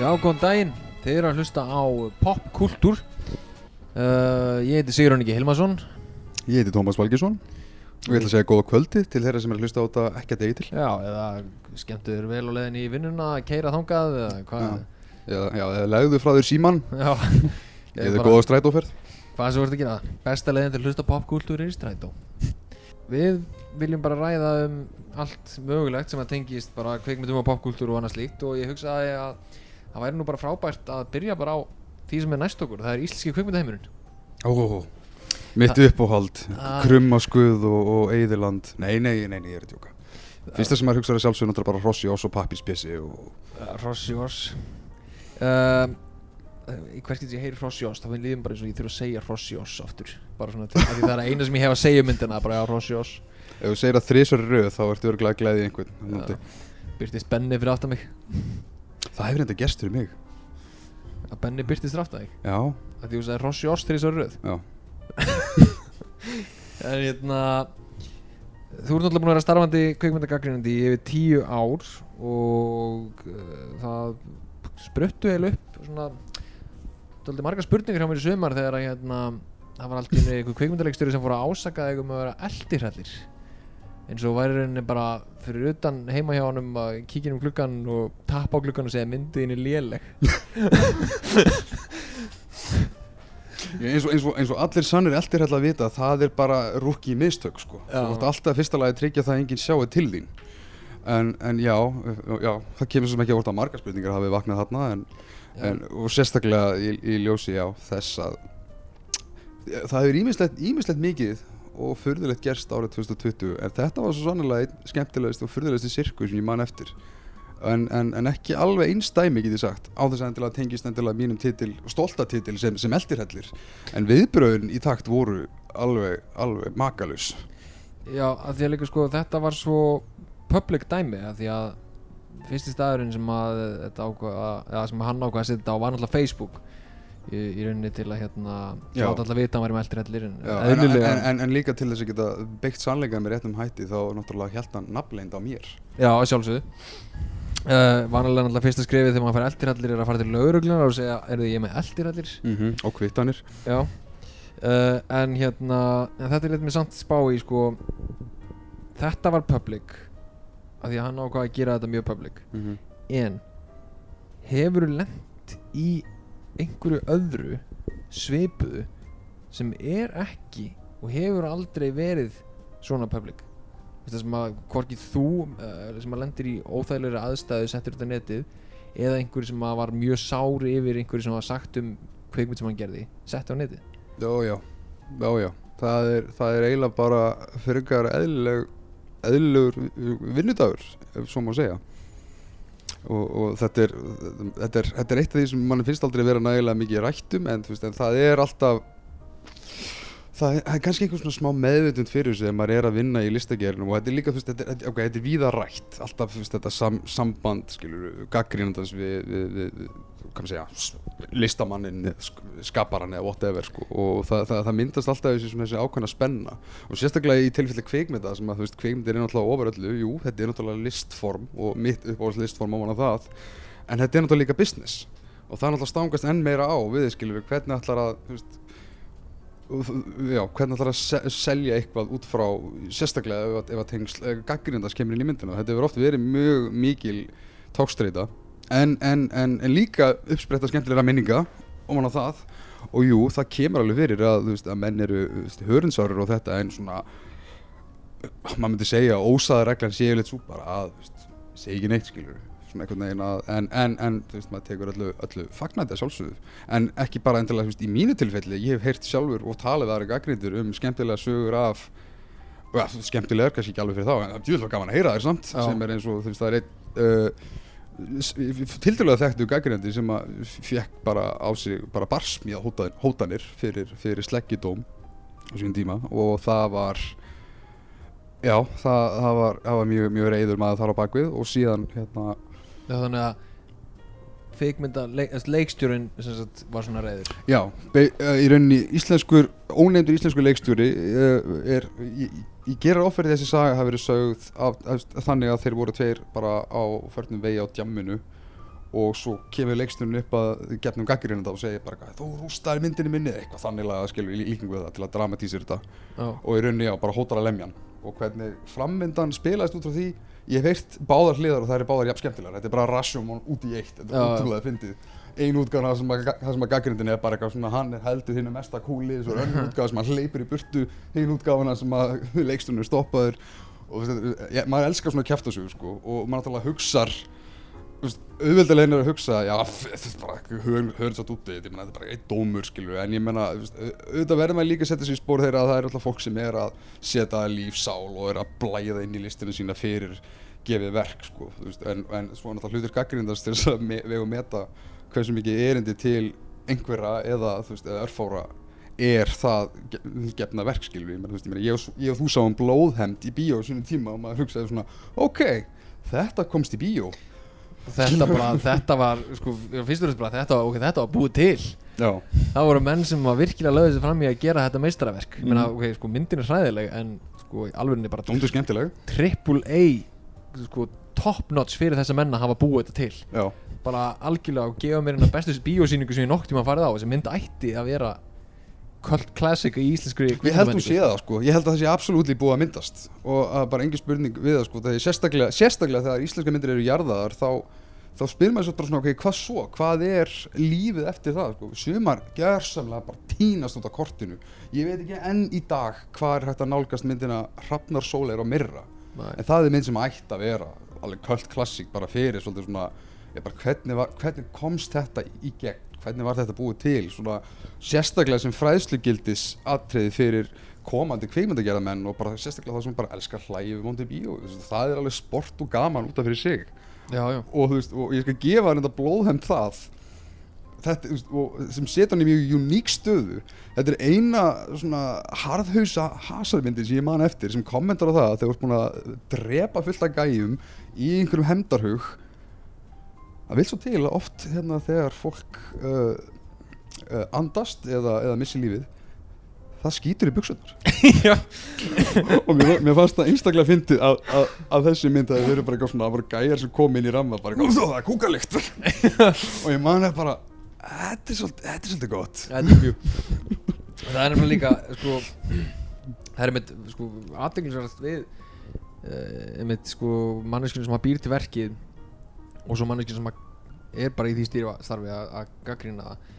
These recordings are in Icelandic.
Já, góðan daginn. Þið eru að hlusta á popkultúr. Uh, ég heiti Sigur Ingi Hilmarsson. Ég heiti Tómas Valgjesson og ég ætla að segja góða kvöldi til þeirra sem er að hlusta á þetta ekki að degi til Já, eða skemmtu þér vel á leiðin í vinnuna, keira þangað, eða hvað? Já, já eða legðu frá þér síman Já. eða góða strætóferð Hvað sem ert að gera? Besta leiðin til að hlusta popkultúr er í strætó. Við viljum bara ræða um allt mögulegt sem að tengist bara kveikmyndum og popkultúr og annað slíkt og ég hugsaði að það væri nú bara frábært að byrja bara á því sem er næst okkur. Það er íslenski kveikmyndaheimurinn. Ó, mitt uppáhald krummaskuð og, og eigðiland Nei, nei, nei, nei, ég er að tjóka Fyrsta sem maður hugsaði sjálfsögur náttúrulega bara Rossi, Oss og Pappispjessi og... Rossi Oss. Um, Í hvert getur ég heyri Rossi Oss þá finn líðum bara eins og ég þurfa að segja Rossi Oss aftur. Bara svona til, það er eina sem ég hef að segja um myndina bara Rossi Oss. Ef þú segir að þrísar röð þá ertu örgulega glæði einhvern. Byrtist Benni fyrir aftan mig Það hefur enda gerst fyrir mig. Að Benni byrtist aftan mig Já, að því þú sagði Rossi Oss þegar ég svo röð. Já. En hérna þú ert náttúrulega búin að vera starfandi kveikmyndagagrínandi í yfir tíu ár og uh, það spruttu heil upp svona Dálítið margar spurningar hjá mér í sumar þegar að hérna það var alltaf einhver kveikmyndalegstöri sem fór að ásaka þig um að vera eldirhallir eins og væri rauninni bara fyrir utan heima hjá honum að kíkja um gluggan og tappa á gluggan og segja myndiðin er léleg. Eins, og, eins, og, eins og allir sannir eldir ætla að vita það er bara rúki mistök sko. Þú vart alltaf fyrsta lagi að tryggja það að enginn sjáu til þín. En, en já, já, það kemur sem ekki að vorta margar spurningar hafið vaknað þarna en, en, og sérstaklega í, í ljósi já, þess að það hefur ímislegt mikið og furðulegt gerst árið 2020 en þetta var svo sannlega einn skemmtilegast og furðulegasti sirku sem ég man eftir. En, en, en ekki alveg einstæmi get ég sagt á þess að tengist endilega mínum titil stolta titil sem, sem eldirhellir. En viðbröðun í takt voru alveg, alveg makalus Já, að því að líka sko þetta var svo public dæmi að því að fyrsti staðurinn sem að ákvað, eða sem hann ákvað að setja á var náttúrulega Facebook í, í rauninni til að hérna Já. láta alltaf vita að hann væri með eldir hellir en en, en, en, líka til þess að geta byggt sannleika með réttum hætti þá náttúrulega held hann nafnleind á mér Já, sjálfsögðu uh, Vanalega náttúrulega fyrsta skrefið þegar maður fær eldir hellir er að fara til lauruglunar og segja er þið ég með eldir hellir mm -hmm. og kvittanir Já uh, En hérna en þetta er eitthvað með samt spá í sko Þetta var public af því að hann ákvað að gera þetta mjög public mm -hmm. En hefur lent í einhverju öðru svipuðu sem er ekki og hefur aldrei verið svona public. Sem að hvorki þú uh, sem að lendir í óþægilegri aðstæðu settur þetta á netið eða einhverju sem að var mjög sári yfir einhverju sem var sagt um kveikmynd sem hann gerði sett á netið. Já, já, já, já Það er, það er eiginlega bara fyrir eðlileg eðlilegur vinnudagur ef svo má segja og, og þetta, er, þetta, er, þetta er eitt af því sem mann finnst aldrei vera nægilega mikið rættum en, veist, en það er alltaf það er, kannski einhver svona smá meðvutund fyrir þessu þegar maður er að vinna í listagerðinum og þetta er líka, þú veist, þetta er, okay, er víða rætt alltaf, veist, þetta sam, samband skilur, gaggrínandans við, við, við, við segja, listamannin sk- skaparan eða whatever sko. og það, það, það myndast alltaf þessi, þessi ákveðna spenna. Og sérstaklega í tilfelli kvikmynda sem að þú veist, kvikmyndir er náttúrulega ofar öllu. Jú, þetta er náttúrulega listform og mitt uppáhalds listform á hana það. En þetta er náttúrulega líka business. Og það er náttúrulega stangast enn meira á við skilur við hvernig ætlar að veist, já, hvernig ætlar að se selja eitthvað út frá sérstaklega ef, að- að tengsl gaggrindast kemur inn í myndina. Þetta hefur oft verið mjög mikil tókstreita en, en, en, en líka uppspretta skemmtilega minninga og manna það. Og jú, það kemur alveg fyrir að, veist, að menn eru hörunsárir og þetta en svona maður myndi segja að ósaða reglan séu litt svo bara að, veist, segi ekki neitt skilur svona einhvern veginn að, en, en, en þú veist, maður tekur öllu, öllu fagnandi að sjálfsögðu. En ekki bara endilega, þú veist, í mínu tilfelli ég hef heyrt sjálfur og talið aðra gaggrindur um skemmtilega sögur af ja, skemmtilega er kannski ekki alveg fyrir þá en það er djúðlega gaman að heyra þér samt Já. sem er eins og, þú veist, það er einn uh, tildulega þekktu gaggrindi sem að fekk bara á sig bara barsmíða hótanir, hótanir fyrir, fyrir sleggjudóm á sín tíma. Og það var já, það, það, var, það var mjög, mjög reyður maður þar á bakvið og síðan hérna, Já, þannig að kvikmynda, leik, leikstjórin sagt var svona reyður já, í rauninni íslenskur, ónefndur íslenskur leikstjóri uh, er, ég, ég gerir offerði þessi saga hafi verið sögð af, af, þannig að þeir voru tveir bara á förnum vegi á djamminu og svo kemur leiksturinn upp að gefnum gaggrinda og segir bara þú rústaði myndinni minni eitthvað þannig að skilur í líkingu það til að dramatísir þetta. Já, og í rauninni já, bara hótar að lemja hann. Og hvernig frammyndan spilaðist út frá því ég heyrt báðar hliðar og það er báðar jafn skemmtilegar. Þetta er bara Rashomon út í eitt þetta er útrúlega fyndið ein útgáfa þar sem að, að gaggrindin er bara eitthvað svona hann er heldur er mesta kúli svo er önnur útgáfa sem hann hleypur í burtu hinn útgáfana sem að leikstunum er stoppaður. Og þú veist, ég, maður elskar svona kjæftasögur sko og maður náttúrulega hugsar þú veist, auðveldilegin er að hugsa já, þetta er bara höfum satt meina, þetta er bara einn dómur skilur en ég menna, auðvitað verður maður líka að setja sér í spór þeirra að það er alltaf fólk sem er að setja lífsál og er að blæða inn í listinu sína fyrir gefið verk sko, þú veist, en, en svo náttúrulega hlutur gaggrindast til þess að me, vega og meta hversu mikið erindi til einhverra eða, veist, eða örfára er það ge- gefna verk skilur ég, ég, og- þú sáum blóðhemd í bíó sínum tíma og maður hugsaði svona ok, þetta komst í bíó. Þetta bara, þetta var sko, fyrst og fremst bara, þetta var, ok, þetta var búið til. Já, það voru menn sem var virkilega lögðið sér fram í að gera þetta meistaraverk. Ég meina, Mhm. ok, sko, myndin er hræðileg en sko, í alvörinni bara triple A sko, top notch fyrir þessa menn að hafa búið þetta til. Já, bara algjörlega og gefa mér hérna bestu bíósýningu sem ég nokk tíma farið á þessi mynd ætti að vera cult classic í íslenskri ég held þú kvikmyndamenningu. sé það sko. Ég held að það sé absolutt búið að myndast. Og að bara engin spurning við það sko. Það er sérstaklega, sérstaklega þegar íslenska myndir eru jarðaðar þá, þá spyr maður svo bara svona ok, hvað svo, hvað er lífið eftir það sko, sumar gjörsamlega bara tínast út af kortinu. Ég veit ekki enn í dag hvað er hægt að nálgast myndina Hrafnar Sóleir og Mirra Nei. en það er mynd sem ætti að vera alveg kvöld klassík bara fyrir svolítið svona bara, hvernig, var, hvernig komst þetta í gegn? Hvernig var þetta búið til? Svona sérstaklega sem fræðslugildis atriði fyrir komandi kveikmyndagerðamenn og bara sérstaklega það sem bara elskar hlægi við móndi bíó það er alveg sport og gaman út af fyrir sig. Já, já, og, veist, og ég skal gefa hann þetta blóðhemd það þetta, og sem setja hann í mjög uník stöðu þetta er eina svona harðhausa hasarmyndin sem ég man eftir sem kommentar á það að þeir voru búin að drepa fullt af gæjum í einhverjum hemdarhug það vil svo til að oft hérna þegar fólk uh, uh, andast eða, eða missi lífið það skýtur í buksunar og mér, mér fannst það einstaklega fyndið að, að, að þessi mynd að það verið bara eitthvað svona það voru gæjar sem kom inn í ramma bara eitthvað, "Ó, það er kúkalikt og ég man það bara þetta er svolítið, þetta er svolítið gott. Þetta er mjög Það er nefnilega líka sko, Það er einmitt sko, aðdeglisvært við uh, einmitt sko manneskjum sem að býr til verkið og svo manneskjum sem að er bara í því stýra starfi að, að gaggrina það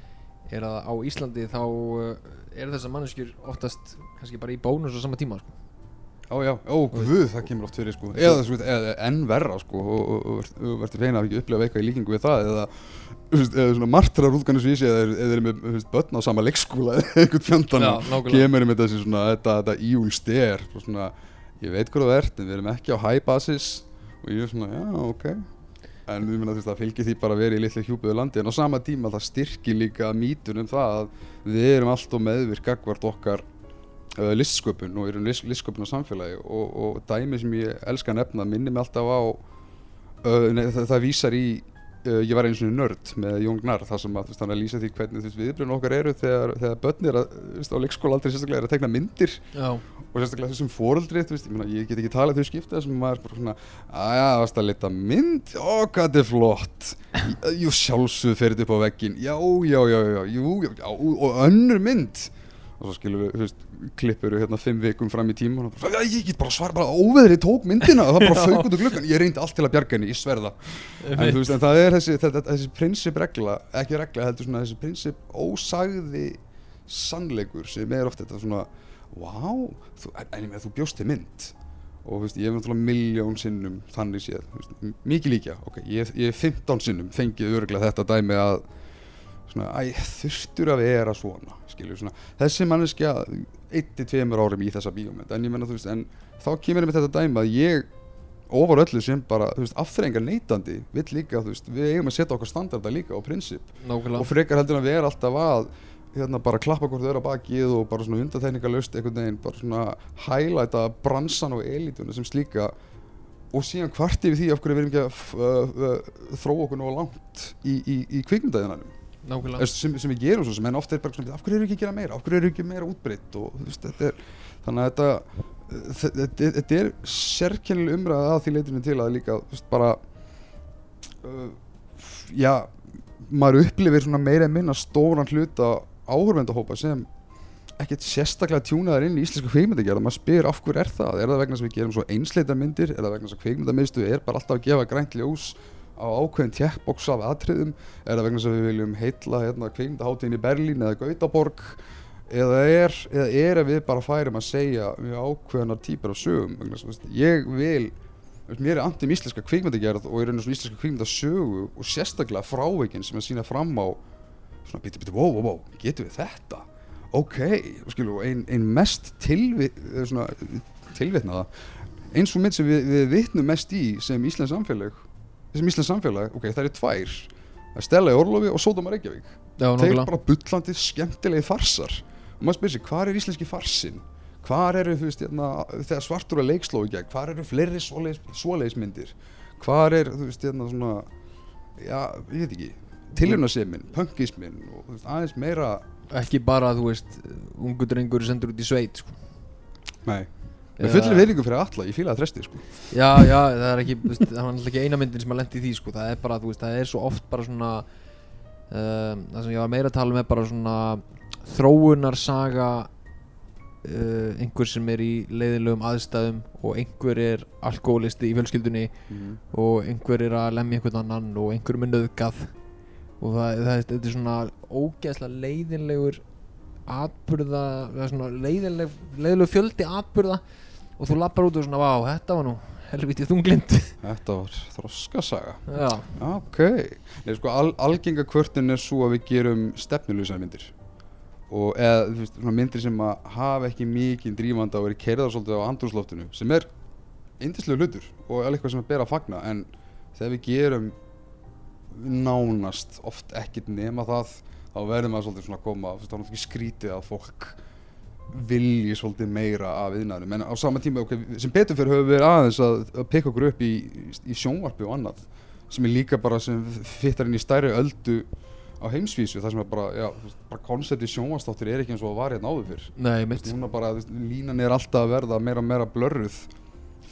er að á Íslandi þá uh, er þessar manneskjur oftast kannski bara í bónus á sama tíma sko. Ó já, ó guð, það kemur oft fyrir sko. Eða, sko, eða enn verra sko og, og, og, og verður feina að ekki upplega eitthvað í líkingu við það eða, eða svona martrar útganisvísi eða eða þeir eru með börn á sama leikskóla eða einhvern fjöndan og kemur með þessi svona þetta, þetta íúl styr og svona, ég veit hvað þú ert en við erum ekki á high basis. Og ég er svona, já, ok. En þú veist það fylgir því bara að vera í litlu hjúpiðu landi en á sama tíma það styrkir líka mítun um það að við erum alltaf meðvirk gagvart okkar uh, listsköpun og erum list, listsköpun á samfélagi. Og, og dæmi sem ég elska að nefna minnir mig alltaf á uh, nei, það, það vísar í ég var einu svona nörd með Jón Gnarr þar sem að þú veist, hann er að lýsa því hvernig þú veist, viðbrun okkar eru þegar, þegar börn er að, veist, á leikskóla aldrei sérstaklega er að tekna myndir. Já, og sérstaklega þessum fóreldri þú veist, ég, meina, ég get ekki talað þau skipta þessum maður bara svona, aðja, varst að lita mynd? Ó, hvað er flott. Jú, sjálfsögðu fer þetta upp á veggin já, já, já, já, já og önnur mynd og svo skilur við, þú veist, klippur við hérna fimm vikum fram í tíma og bara, já, ég get bara svara bara óveðri tók myndina. Og það bara fauk út úr gluggan ég reyndi allt til að bjarga henni, ég sverða en, þú veist, en það er þessi, þetta, þessi prinsip regla ekki regla, heldur svona þessi prinsip ósagði sannleikur sem er oft þetta svona wow, þú, en, ég með þú bjóst til mynd. Og þú veist, ég hef náttúrulega miljón sinnum þannig séð, mikið líka ok, ég hef 15 sinnum fengið örglega þetta dæmi að svona, æ, þurftur að vera svona skilur, svona, þessi manneskja eitt til tveimur árum í þessa bíómynd en ég menna, þú veist, en þá kemur ég með þetta dæmi að ég ofar öllu sem bara, þú veist, afþrengar neytandi vill líka, þú veist, við eigum að setja okkar standarda líka og prinsip. Nákvæmlega. Og frekar heldur að vera alltaf að hérna bara klappa hvort öðru á bakið og bara svona undatekningalust einhvern veginn bara svona highlighta bransan og elituna sem slíka. Og síðan hvart yfir því af hverju við erum ekki að uh, uh, þróa okkur nógu langt í, í, í kvikmyndaðinanum sem, sem við gerum svo sem en oft er bara svona af hverju eru ekki að gera meira, af hverju eru ekki meira útbreytt og þú veist, þetta er þannig að þetta uh, þe- þetta, þetta er sérkennileg umræða að því leitinu til að líka þú veist, bara uh, já, maður upplifir svona meira en minna stóran hluta áhörvendahópa sem ekkert sérstaklega tjúnaðar inn í íslensku kvikmyndagerð. Maður spyr af hverju er það, er það vegna sem við gerum svo einsleitar myndir, er það vegna sem kvikmyndamiðstu er bara alltaf að gefa grænt ljós á ákveðin tjekkboks af atriðum. Er það vegna sem við viljum heitla hérna, kvikmyndaháttíðin í Berlín eða Gautaborg? Eða er, eða er að við bara færum að segja mjög ákveðinar típar af sögum? Vegna sem, veist, ég vil mér er andum íslenska kvikmyndagerð og ég er einhvern íslenska kvikmyndasögu og sérstaklega fráveikin sem að sína fram á svona bíti bíti, wow, wow, wow, getum við þetta? Ok, skilu, ein, ein mest tilvi, svona, tilvitnaða eins og mynd sem við, við vitnum mest í sem Íslands samfélag sem Íslands samfélag, ok, það eru tvær. Það er Stella í Orlofi og Sódóma Reykjavík. Þeir nokkulega bara bullandi skemmtilegi farsar. Og maður spyrir sig, hvað er íslenski farsin hvað eru, þú veist, hérna, þegar svartur er leikslói gegn, hvað eru fleiri svoleiðismyndir hvað er, þú veist, hérna, svona já, ég veit ekki tilhjörnasemin, punkismin og veist, aðeins meira Ekki bara, þú veist, ungu drengur sendur út í sveit sko. nei, með fullir veiningu fyrir alla, ég fíla það þresti, sko. Já, já, það er ekki, veist, það var ekki eina myndin sem að lendi í því, sko, það er bara, veist, það er svo oft bara svona um, það sem ég var meira að tala um er bara svona þróunarsaga uh, einhver sem er í leiðinlegum aðstæðum og einhver er alkoholisti í fjölskyldunni mm. og einhver er að lemja einhvern annan og einhver er með nöðgað og það, það, þetta er svona ógeðslega leiðinlegur svona leiðinleg, leiðinleg fjöldi atburða og þú lappar út og svona, vá, þetta var nú helvítið þunglind þetta var þroskasaga. Já, ok, nei, sko, al, algenga kvörtin er svo að við gerum stefnuleysar myndir. Og eða þú veist, svona myndir sem að hafa ekki mikið drífanda og eru keirðar svolítið á andrúsloftinu sem er indislega hlutur og er eitthvað sem er bera að fagna en þegar við gerum nánast oft ekkert nema það þá verður maður svolítið svona að koma þú veist, þá er náttúrulega skrítið að fólk vilji svolítið meira af viðnæðum en á sama tíma, ok, sem betur fyrir höfum við aðeins að, að pikka okkur upp í, í sjónvarpi og annað sem er líka bara sem fittar inn í stærri öldu á heimsvísu þar sem er bara, já, bara koncepti sjónvarstáttur er ekki eins og það var hérna áður fyrr. Nei, mitt núna bara, línan er alltaf að verða meira og meira blörruð.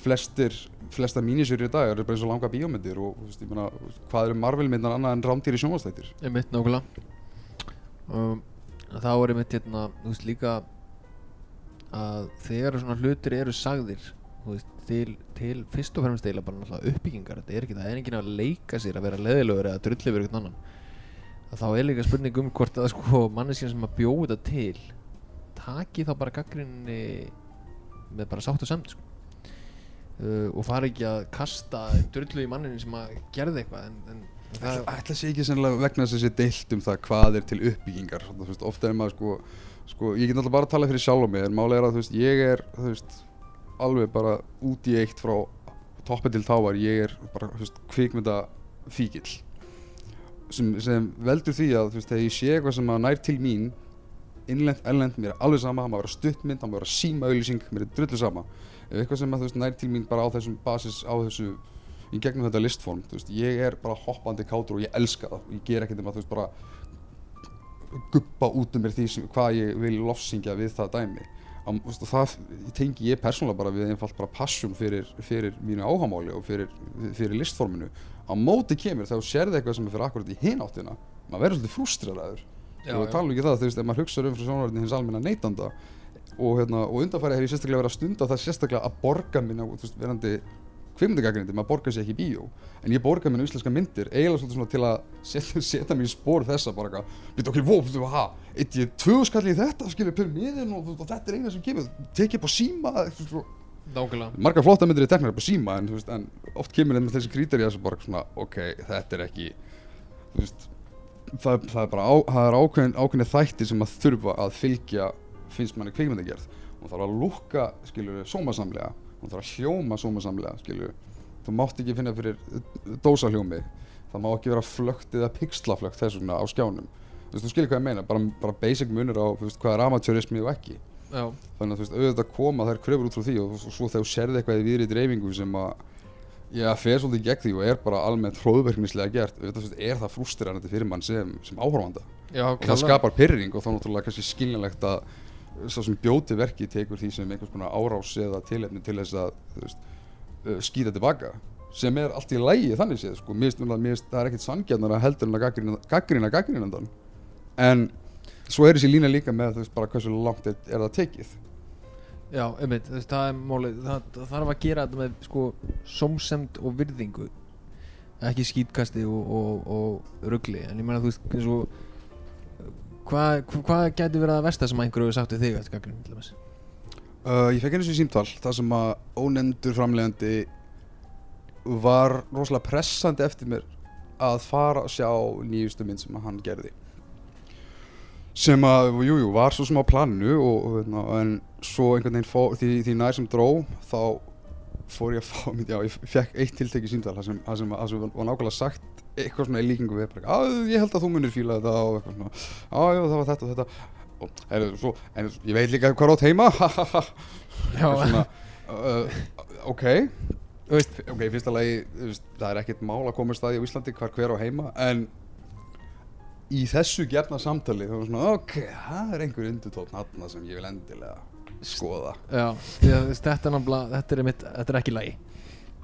Flestir, flesta mínisjur í dag eru bara eins og langa bíómyndir og veist, meina, hvað eru Marvel-myndan annað en rámdýri sjónvarstættir Ég mitt nákvæmlega. Um, þá er ég mitt hérna, þú veist líka að þegar svona hlutir eru sagðir veist, til, til fyrst og fremst eila bara náttúrulega uppbyggingar þetta er ekki, það er enginn að leika sér að vera leðilegur eða drulli fyrir einhvern annan að þá er líka spurning um hvort að sko manneskinn sem að bjóða til taki þá bara gaggrinni með bara sátt og samt sko. uh, og fara ekki að kasta drullu í mannin sem að gerði eitthvað en, en það, ætla sé ekki vegna þess að sé deilt um það hvað er til uppbyggingar ofta er maður sko, sko ég get náttúrulega bara að tala fyrir sjálf á mig en málega er að þú veist, ég er veist, alveg bara út í eitt frá toppi til távar ég er bara kvikmynda fíkil sem, sem veldur því að veist, þegar ég sé eitthvað sem að nær til mín innlend, ellend, mér er alveg sama það má vera stuttmynd, það má vera síma auðlýsing mér er drullu sama. Eitthvað sem að veist, nær til mín bara á þessum basis á þessu í gegnum þetta listform veist, ég er bara hoppandi kátur og ég elska það. Og ég ger ekkert um að þú veist bara guppa út um mér því sem, hvað ég vil lofsingja við það dæmi. Am, veist, það tengi ég persónulega bara við einfalt bara passion fyrir, fyrir mínu áhamáli og fyrir, fyrir listforminu. Á móti kemur þegar þú sérði eitthvað sem er fyrir akkurat í hináttina maður verður svolítið frústreraður Já, og tala ekki það, þú veist, ef maður hugsa um frá sjónvarni hins almenna neytanda og, hérna, og undanfæri hef ég sérstaklega verið að stunda það sérstaklega að borga minna, verandi kvikmyndagagrindi, maður borgar sér ekki í bíó. En ég borga minna íslenska myndir eiginlega svona til að setja, setja mig í spór þessa bara eitthvað, býta okkur, vó, þú veist, ha eitt ég tvöðu skall í þetta, skilur, per miðin og, og þetta er eina sem kemur, tekið á síma og- nákvæmlega. Margar flotta myndir er teknar á síma en, veist, en oft kemur með þessi kríteri sem bara svona, ok, þetta er ekki þú veist það, það er bara á, það er ákveðin, ákveðin þætti sem að þurfa að fylgja finnst manni kvikmyndagerð. Hún þarf að lúkka, skilur, sómasamlega hún þarf að hljóma sómasamlega, skilur þú mátt ekki finna fyrir dósahljómi. Það má ekki vera flögt eða pixlaflögt þess vegna á skjánum. Þú veist, þú skilur hvað ég meina, bara, bara basic munur á veist, hvað er amateurismi og ekki. Já, þannig að þú veist, auðvitað koma þær kröfur út frá því og svo þegar þú sérði eitthvað í viðri dreifingu sem að já, fer svolítið gegn því og er bara almennt hróðverknislega gert, auðvitað þú veist, er það frústrerandi fyrir mann sem, sem áhorfanda. Já, og það skapar pyrring og þá náttúrulega kannski skiljanlegt að svo sem bjóti verki tekur því sem einhvers konar árás eða tilefni til þess að veist, uh, skýta tilbaka sem er allt í lægi þannig séð sko. mér finnst það er ekkert sangjarnar að heldur en að gaggrina gaggrina gaggrínandan en svo er þessi lína líka með þú veist bara hversu langt er, er það tekið. Já, einmitt, þú veist, það er málið það, það þarf að gera þetta með sko sómsemd og virðingu. Ekki skítkasti og, og, og rugli, en ég meina þú veist eins og hvað hva, gæti verið að versta sem einhverju hefur sagt við þig eftir gagnrýni til dæmis? Uh, ég fekk einu sinni símtal þar sem að ónefndur framlegandi var rosalega pressandi eftir mér að fara að sjá nýjustu mynd sem að hann gerði. Sem að, jújú, jú, var svo sem á planinu og, og, hérna, en svo einhvern veginn fó, því, því nær sem dró þá fór ég að fá já, ég fekk eitt tiltekki símtal þar sem, þar sem, þar sem var nákvæmlega sagt eitthvað svona í líkingu við bara, að ég held að þú munir fíla þetta og eitthvað svona, að já, það var þetta og þetta. Og, heyrðu, svo, en ég veit líka hvað er átt heima. Já, Eitthvað svona, uh, ok ok, í fyrsta lagi, það er ekkert mál að koma staði á Íslandi hvar hver á heima en í þessu gefna samtali þá er svona, ok, það er einhver undutótt natna sem ég vil endilega skoða. Já, þetta er náttúrulega þetta er, einmitt, þetta er ekki lægi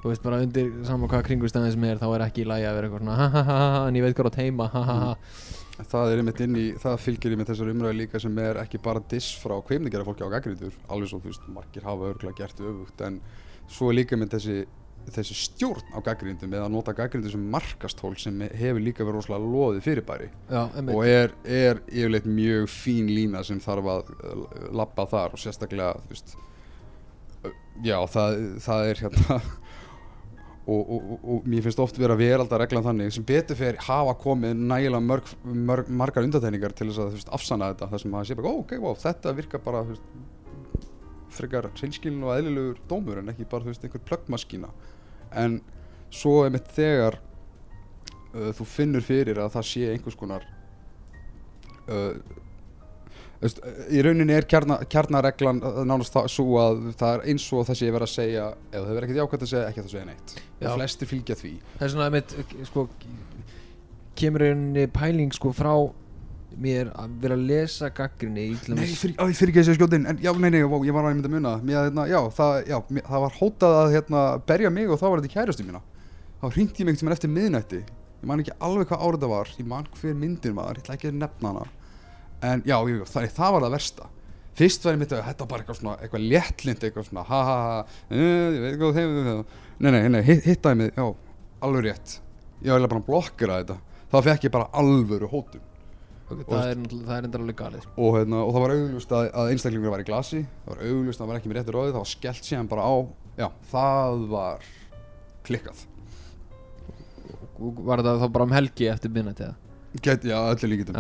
þú veist bara undir saman hvað kringustæðin sem er þá er ekki lægi að vera eitthvað svona ha ha ha ha en ég veit hvað er á teima ha ha ha. Það er einmitt inn í, það fylgir einmitt þessar umræðu líka sem er ekki bara diss frá kveimningjara fólki á gaggrindur, alveg svo, þú veist, margir hafa örgulega gert öfugt, en svo er líka einmitt þessi, þessi stjórn á gaggrindum eða að nota gaggrindu sem markastól sem hefur líka verið rosalega loðið fyrirbæri. Já, og er, er yfirleitt mjög fín lína sem þarf að uh, labba þar og sérstaklega þú veist, já það, það er hérna og, og, og, mér finnst oft vera veraldarreglan þannig sem betur fyrir hafa komið nægilega mörg, mörg, margar undatækningar til þess að veist, afsanna þetta þar sem maður sé bara, ó, ok, wow, þetta virkar bara frekar hreinskilin og eðlilegur dómur en ekki bara veist, einhver plöggmaskína. En svo er mitt þegar uh, þú finnur fyrir að það sé einhvers konar uh, veist, í rauninni er kjarna, kjarnareglan nánast það, svo að það er eins og það sé verið að segja ef það verður ekkert jákvæmt að segja, ekki að það segja neitt. Já. og flestir fylgja því. Það er svona einmitt sko kemur einni pæling sko frá mér að vera að lesa gaggrinni Nei, fyrir, á, fyrir ekki að segja skjótin en já, nei, nei, ó, ég var að mynda að muna mér, hérna, já, það, já, mér, það var hótað að hérna, berja mig og þá var þetta kærastu mína. Þá hringdi ég mig eftir miðnætti. Ég man ekki alveg hvað árið það var. Ég man hver myndin var, ég ætla ekki að nefna hana en já, jú, jú, það, það var það versta. Fyrst var ég myndið að þetta var bara eitthvað svona eitthvað léttlind, eitthvað svona ha ha ha, uh, ég veit hvað þeim nei, nei, nei, hitt, hittaði mig, já, alveg rétt. Ég var eiginlega bara að blokkera þetta. Þá fekk ég bara alvöru hótun. Ok, það er það er endur alveg galið. Og, hérna, og það var augljóst að, að einstaklingur var í glasi. Það var augljóst að það var ekki með réttu ráði. Það var skellt síðan bara á. Já, það var klikkað. Og var þetta þá bara um helgi eftir minnætti eða? Get, já, öllu líkitum,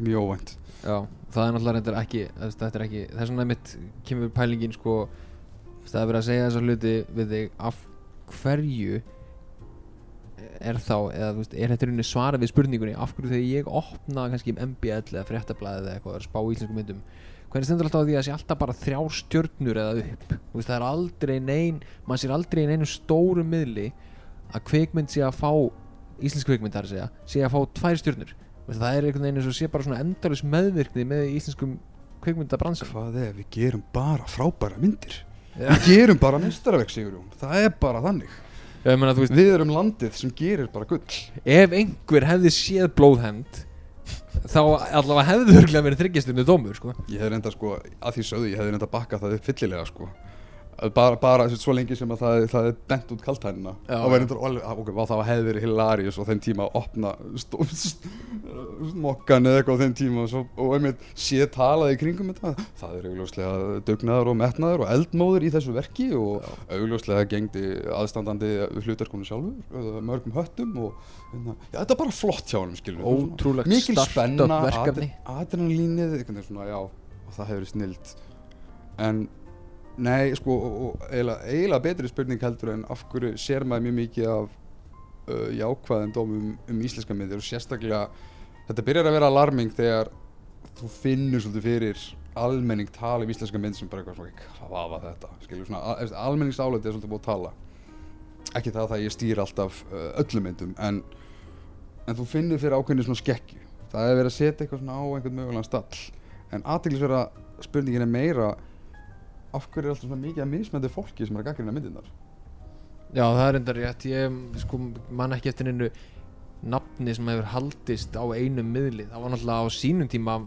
mjög óvænt. Já, það er náttúrulega ekki þetta er ekki, þess vegna mitt kemur pælingin sko, það er verið að segja þessa hluti við þig af hverju er þá, eða þú veist, er þetta rauninni svara við spurningunni, af hverju þegar ég opna kannski MBL eða fréttablaðið eða eitthvað, að spá í íslensku myndum hvernig stendur alltaf á því að það sé alltaf bara þrjár stjörnur eða upp, þú veist, það er aldrei nein, mann sér aldrei í neinu stóru miðli að kvikmynd sé að fá íslensk kvikmynd þar að segja, sé að fá tvær stjörnur það er einhvern veginn eins og sé bara svona endalus meðvirkni með íslenskum kvikmyndabransan hvað er, við gerum bara frábæra myndir. Já. við gerum bara mestarverk það er bara þannig. Ég meina, veist, við erum landið sem gerir bara gull. Ef einhver hefði séð blóðhend þá allavega hefði örglega verið þryggjastunni dómur sko. ég hef reynda sko, að því sögðu ég hef reynda bakkað það upp fyllilega sko bara, bara svo lengi sem að það, það er bent út kaltænina Já, og já. verður alveg, ok, vá, það hefði verið hilarious á þeim tíma að opna mokkan eða eitthvað á þeim tíma og, svo, og einmitt sé talað í kringum þetta það er augljóslega dugnaður og metnaður og eldmóður í þessu verki og augljóslega gengdi aðstandandi hlutarkonu sjálfur eða mörgum höttum og hérna, já, þetta er bara flott hjá hann skilur. Ótrúlegt mikil spenna adrenalínið já, og það hefur verið snild en nei, sko, eiginlega, betri spurning heldur en af hverju sér maður mjög mikið af uh, jákvæðum dómum um íslenska myndir og sérstaklega þetta byrjar að vera alarming þegar þú finnur svolítið fyrir almenning tala um íslenska mynd sem bara eitthvað svona hvað var þetta, skilur svona al- almenningsálæti er svolítið búið að tala. Ekki það að ég stýr alltaf uh, öllum myndum en, en þú finnur fyrir ákveðinu svona skekkju. Það er verið að setja eitthvað svona á einhvern mögulegan stall. En aðteglisverða spurningin er meira af hverju er alltaf svona mikið að mismændi fólki sem er að gaggrina myndirnar? Já, það er enda rétt. Ég sko, man ekki eftir einu nafni sem hefur haldist á einum miðli. Það var náttúrulega á sínum tíma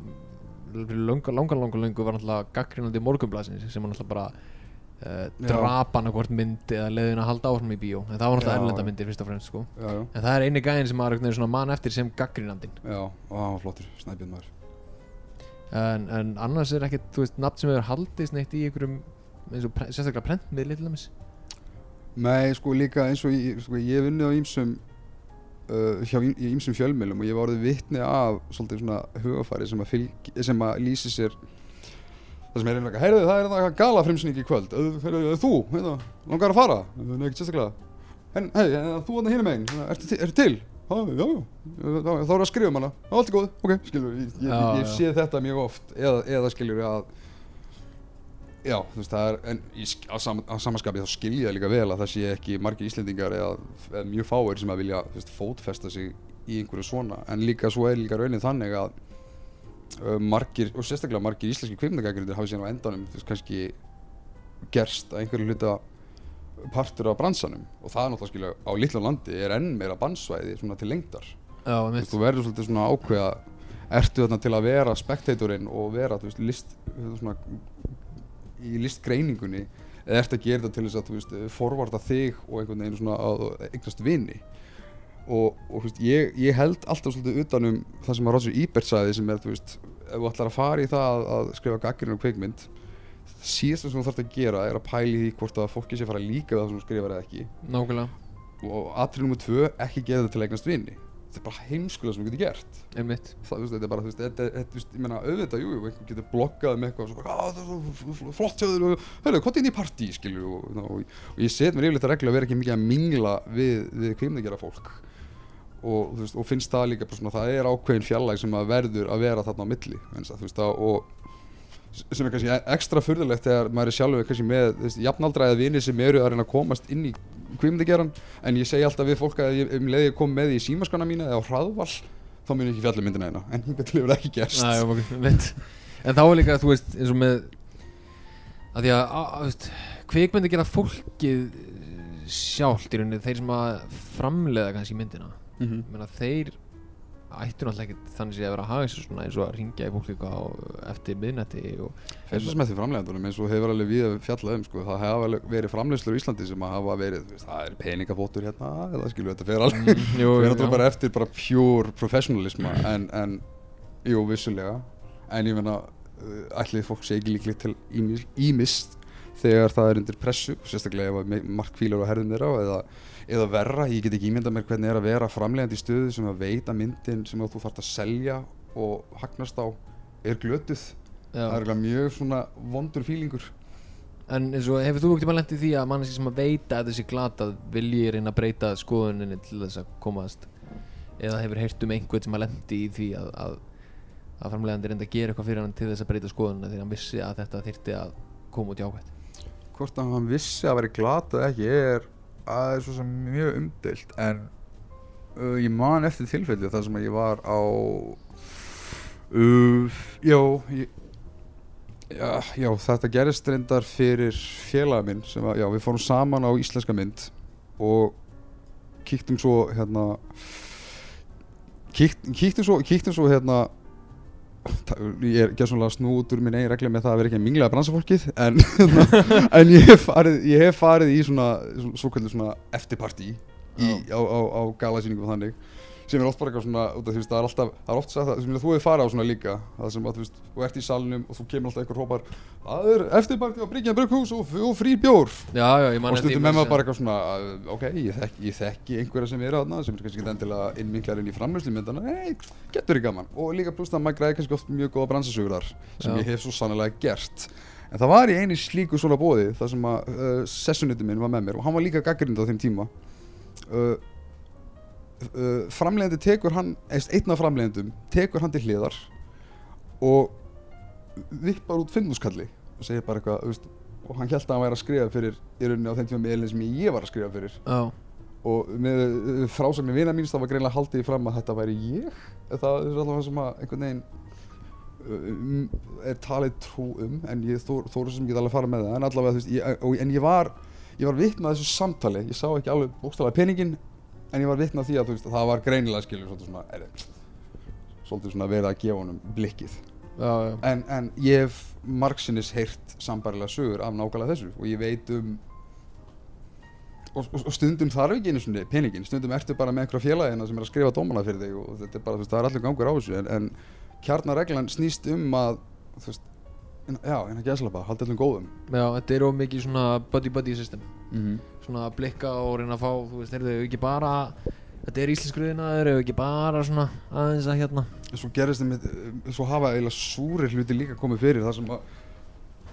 langa, langa, langa, langa var náttúrulega gaggrínandi morgunblasins sem var náttúrulega bara uh, Já. drapan hvort mynd eða leiðin að halda áfram í bíó. En það var náttúrulega erlenda myndir fyrst og fremst sko. já, já, en það er eini gæðin sem maður veginn svona man eftir sem gaggrínandinn já, og hann var flottur, snæpjörn maður en, en annars er ekkert, þú veist, nafn sem hefur haldist neitt í einhverjum eins og pre sérstaklega prentmiðli til dæmis? Nei, sko líka eins og ég, sko, ég unnið á ýmsum uh, hjá í í ýmsum fjölmjölum og ég var orðið vitni af svolítið svona hugafæri sem að, fylg, sem að lýsi sér það sem er einhverja, heyrðu það er það gala frumsynning í kvöld, heyrðu, þú, hérna, langar að fara, nei, ekkert sérstaklega. En, hei, en, þú hann hinum megin, ertu, til- ertu til? Já, þá er að skrifa um hana, allt er góð, ok, skilur, ég, ég, Já, ég, ég já. sé þetta mjög oft, eða, eða skilur að Já, þú veist, það er, en á, sam, á samanskapi þá skil ég það líka vel að það sé ekki margir Íslendingar eða, eða mjög fáir sem að vilja veist, fótfesta sig í einhverju svona. En líka svo er líka raunin þannig að uh, margir, og sérstaklega margir íslenski kvikmyndagækjunir hafi síðan á endanum þú veist, kannski gerst að einhverju hluta partur af bransanum. Og það er náttúrulega skilja á litla landi er enn meira bannsvæði svona til lengdar. Já, mitt þú verður svolítið svona ákveða ertu þarna til að vera spektatorinn og vera þú veist, list, svona, í listgreiningunni eða ertu að gera þetta til þess að veist, forvarta þig og einhvern veginn svona að eignast vini? Og, og veist, ég, ég held alltaf svolítið utanum það sem að Roger Ebert sagði sem er þú veist, ef þú ætlar að fara í það að, að skrifa gaggrinu og kveikmynd síðast sem þú þarfst að gera er að pæli því hvort að fólki sé fara líka það sem þú skrifar eða ekki. Nákvæmlega, og atrið nummer tvö, ekki geða þetta til eignast vini þetta er bara heimskulega sem þú getur gert. Einmitt. Það, þú veist, þetta er bara, þú veist, þetta, þetta, þú veist, ég meina, auðvitað, jú, jú, einhver getur bloggað með eitthvað, svo, að það er svo flott hjá þér og, hörru, hvað er inn í partí, skilju, og, og, og, og ég set mér yfirleitt að regla að vera ekki mikið að mingla við, við kveimðagjara fólk og, þú veist, og finnst það líka bara svona, það er ákveðin fjallag sem að verður að vera þarna á milli, eins að, þú veist, að, og sem er kannski ekstra furðulegt þegar maður er sjálfur kannski með veist, jafnaldra eða vini sem eru að reyna að komast inn í kvímyndageran en ég segi alltaf við fólk að ég, um leið ég kom með í símaskana mína eða á hraðvall þá mun ég ekki fjalla um myndina eina en hingað til hefur ekki gerst. Næ, ok, En þá er líka, þú veist, eins og með að því að, að, veist, kvikmyndi gera fólkið eh, sjálft í rauninni, þeir sem að framleiða kannski myndina. Mm meina, þeir ættu náttúrulega ekki þannig að vera að haga sér svona eins og að ringja í fólk eitthvað eftir miðnætti og Fyrst með því framleiðandunum eins og hefur alveg við fjallað um sko, það hafa alveg verið framleiðslur í Íslandi sem að hafa verið, veist, það er peningafótur hérna eða skilju þetta fer alveg Mm, jú, náttúrulega já. bara eftir bara pure professionalisma en, en jú, vissulega en ég meina, uh, ætlið fólk sé ekki líklegt til ímis, ímis þegar það er undir pressu sérstaklega ef að me- margt kvílar á herðum eða, eða verra, ég get ekki ímyndað mér hvernig er að vera framleiðandi í stöðu sem að veita myndin sem þú þarft að selja og hagnast á er glötuð. Það er Já. mjög svona vondur fílingur En eins og hefur þú ekkert maður lendið því að manneski sem að veita að þessi glatað vilji reyna að breyta skoðuninni til þess að komast? Eða hefur heyrt um einhvern sem að lendi í því að, að, að framlegandi reynda að gera eitthvað fyrir hann til þess að breyta skoðunina því hann vissi að þetta þyrfti að koma út jákvæmt hvort að hann vissi að vera glatað ekki er að er svo sem mjög umdeilt en uh, ég man eftir tilfelli þar sem ég var á Uh, já, ég, já, já, þetta gerist reyndar fyrir félaga minn sem að, já, við fórum saman á íslenska mynd og kíktum svo hérna kíkt, kíktum svo, kíktum svo hérna ég er gerðsvonlega snú út úr minn eigin regla með það að vera ekki að bransafólkið en, en ég, hef farið, ég hef farið í svona, svona, svona, svona eftirparti í, á, á, á galasýningum og þannig sem er oft bara eitthvað svona út af því að það er alltaf, það er oft sagt það sem þú hefur farið á svona líka það sem að þú veist, þú ert í salnum og þú kemur alltaf einhver hópar það er eftirparti á Bryggjan Brugghús og, og frí bjór. Já, já, ég man og eftir- stundum ég með man maður bara eitthvað svona ok, ég þekki, ég þekki einhverja sem eru aðna sem er kannski ekki endilega innvinklar inn í framlöslu myndana nei, getur þið gaman. Og líka pluss það að maður græði kannski oft mjög góða bransasögur þar sem Já. ég hef svo sannlega gert. En það var í einu slíku svona bóði þar sem að uh, sessuniti minn var með mér og hann var líka gaggrind á þeim tíma. Uh, uh, framleiðandi tekur hann einn af framleiðandum tekur hann til hliðar og vippar út finnúskalli og segir bara eitthvað veist, og hann held að hann væri að skrifa fyrir í rauninni á þeim tíma meðlinn sem ég var að skrifa fyrir. Já, og með uh, frásagnir vina míns það var greinlega haldið fram að þetta væri ég. Það er alltaf það sem að einhvern veginn um, er talið trú um en ég þó- þóru sem get alveg fara með það. En allavega þú veist ég, og, en ég var ég var vitna að þessu samtali. Ég sá ekki alveg bókstælega peningin en ég var vitna að því að veist, það var greinilega skilur svolítið svona, er, svolítið svona verið að gefa honum blikkið. Já, já, en, en ég hef margsinnis heyrt sambarilega sögur af nákvæmlega þessu og ég veit um og, og, og stundum þarf ekki einu svona peningin, stundum ertu bara með einhverja félagina sem er að skrifa dómana fyrir þig og þetta er bara, þú veist, það er allir gangur á þessu en, en kjarnareglan snýst um að þú veist, já, en að gæsla bara, halda allum góðum. Já, þetta er of mikið svona buddy-buddy system. Mm -hmm. svona að blikka og reyna að fá þú veist, heyrðu, ekki bara þetta er íslenskruðinaður, ef ekki bara svona aðeins að hérna? Svo gerist þeim, svo hafa eiginlega súri hluti líka komið fyrir þar sem að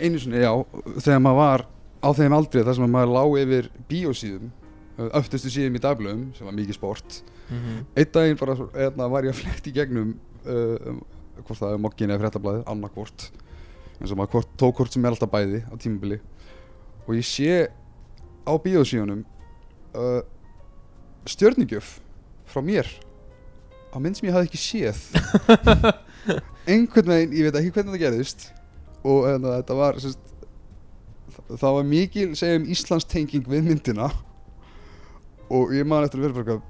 einu sinni, já, þegar maður var á þeim aldrei þar sem að maður lá yfir bíósíðum öftustu síðum í dagblöðum sem var mikið sport. Einn daginn bara svo- hérna, var ég að flett í gegnum uh, hvort það er mokkin eða fréttablaðið, annarkvort eins og maður tók hvort sem er alltaf bæði á tímabili. Og ég sé á bíósíðunum uh, stjörnigjöf frá mér á mynd sem ég hafði ekki séð. Einhvern veginn, ég veit ekki hvernig það gerðist. Og hérna, þetta var sérst, það var mikil segjum Íslands tenging við myndina. Og ég man eftir að vera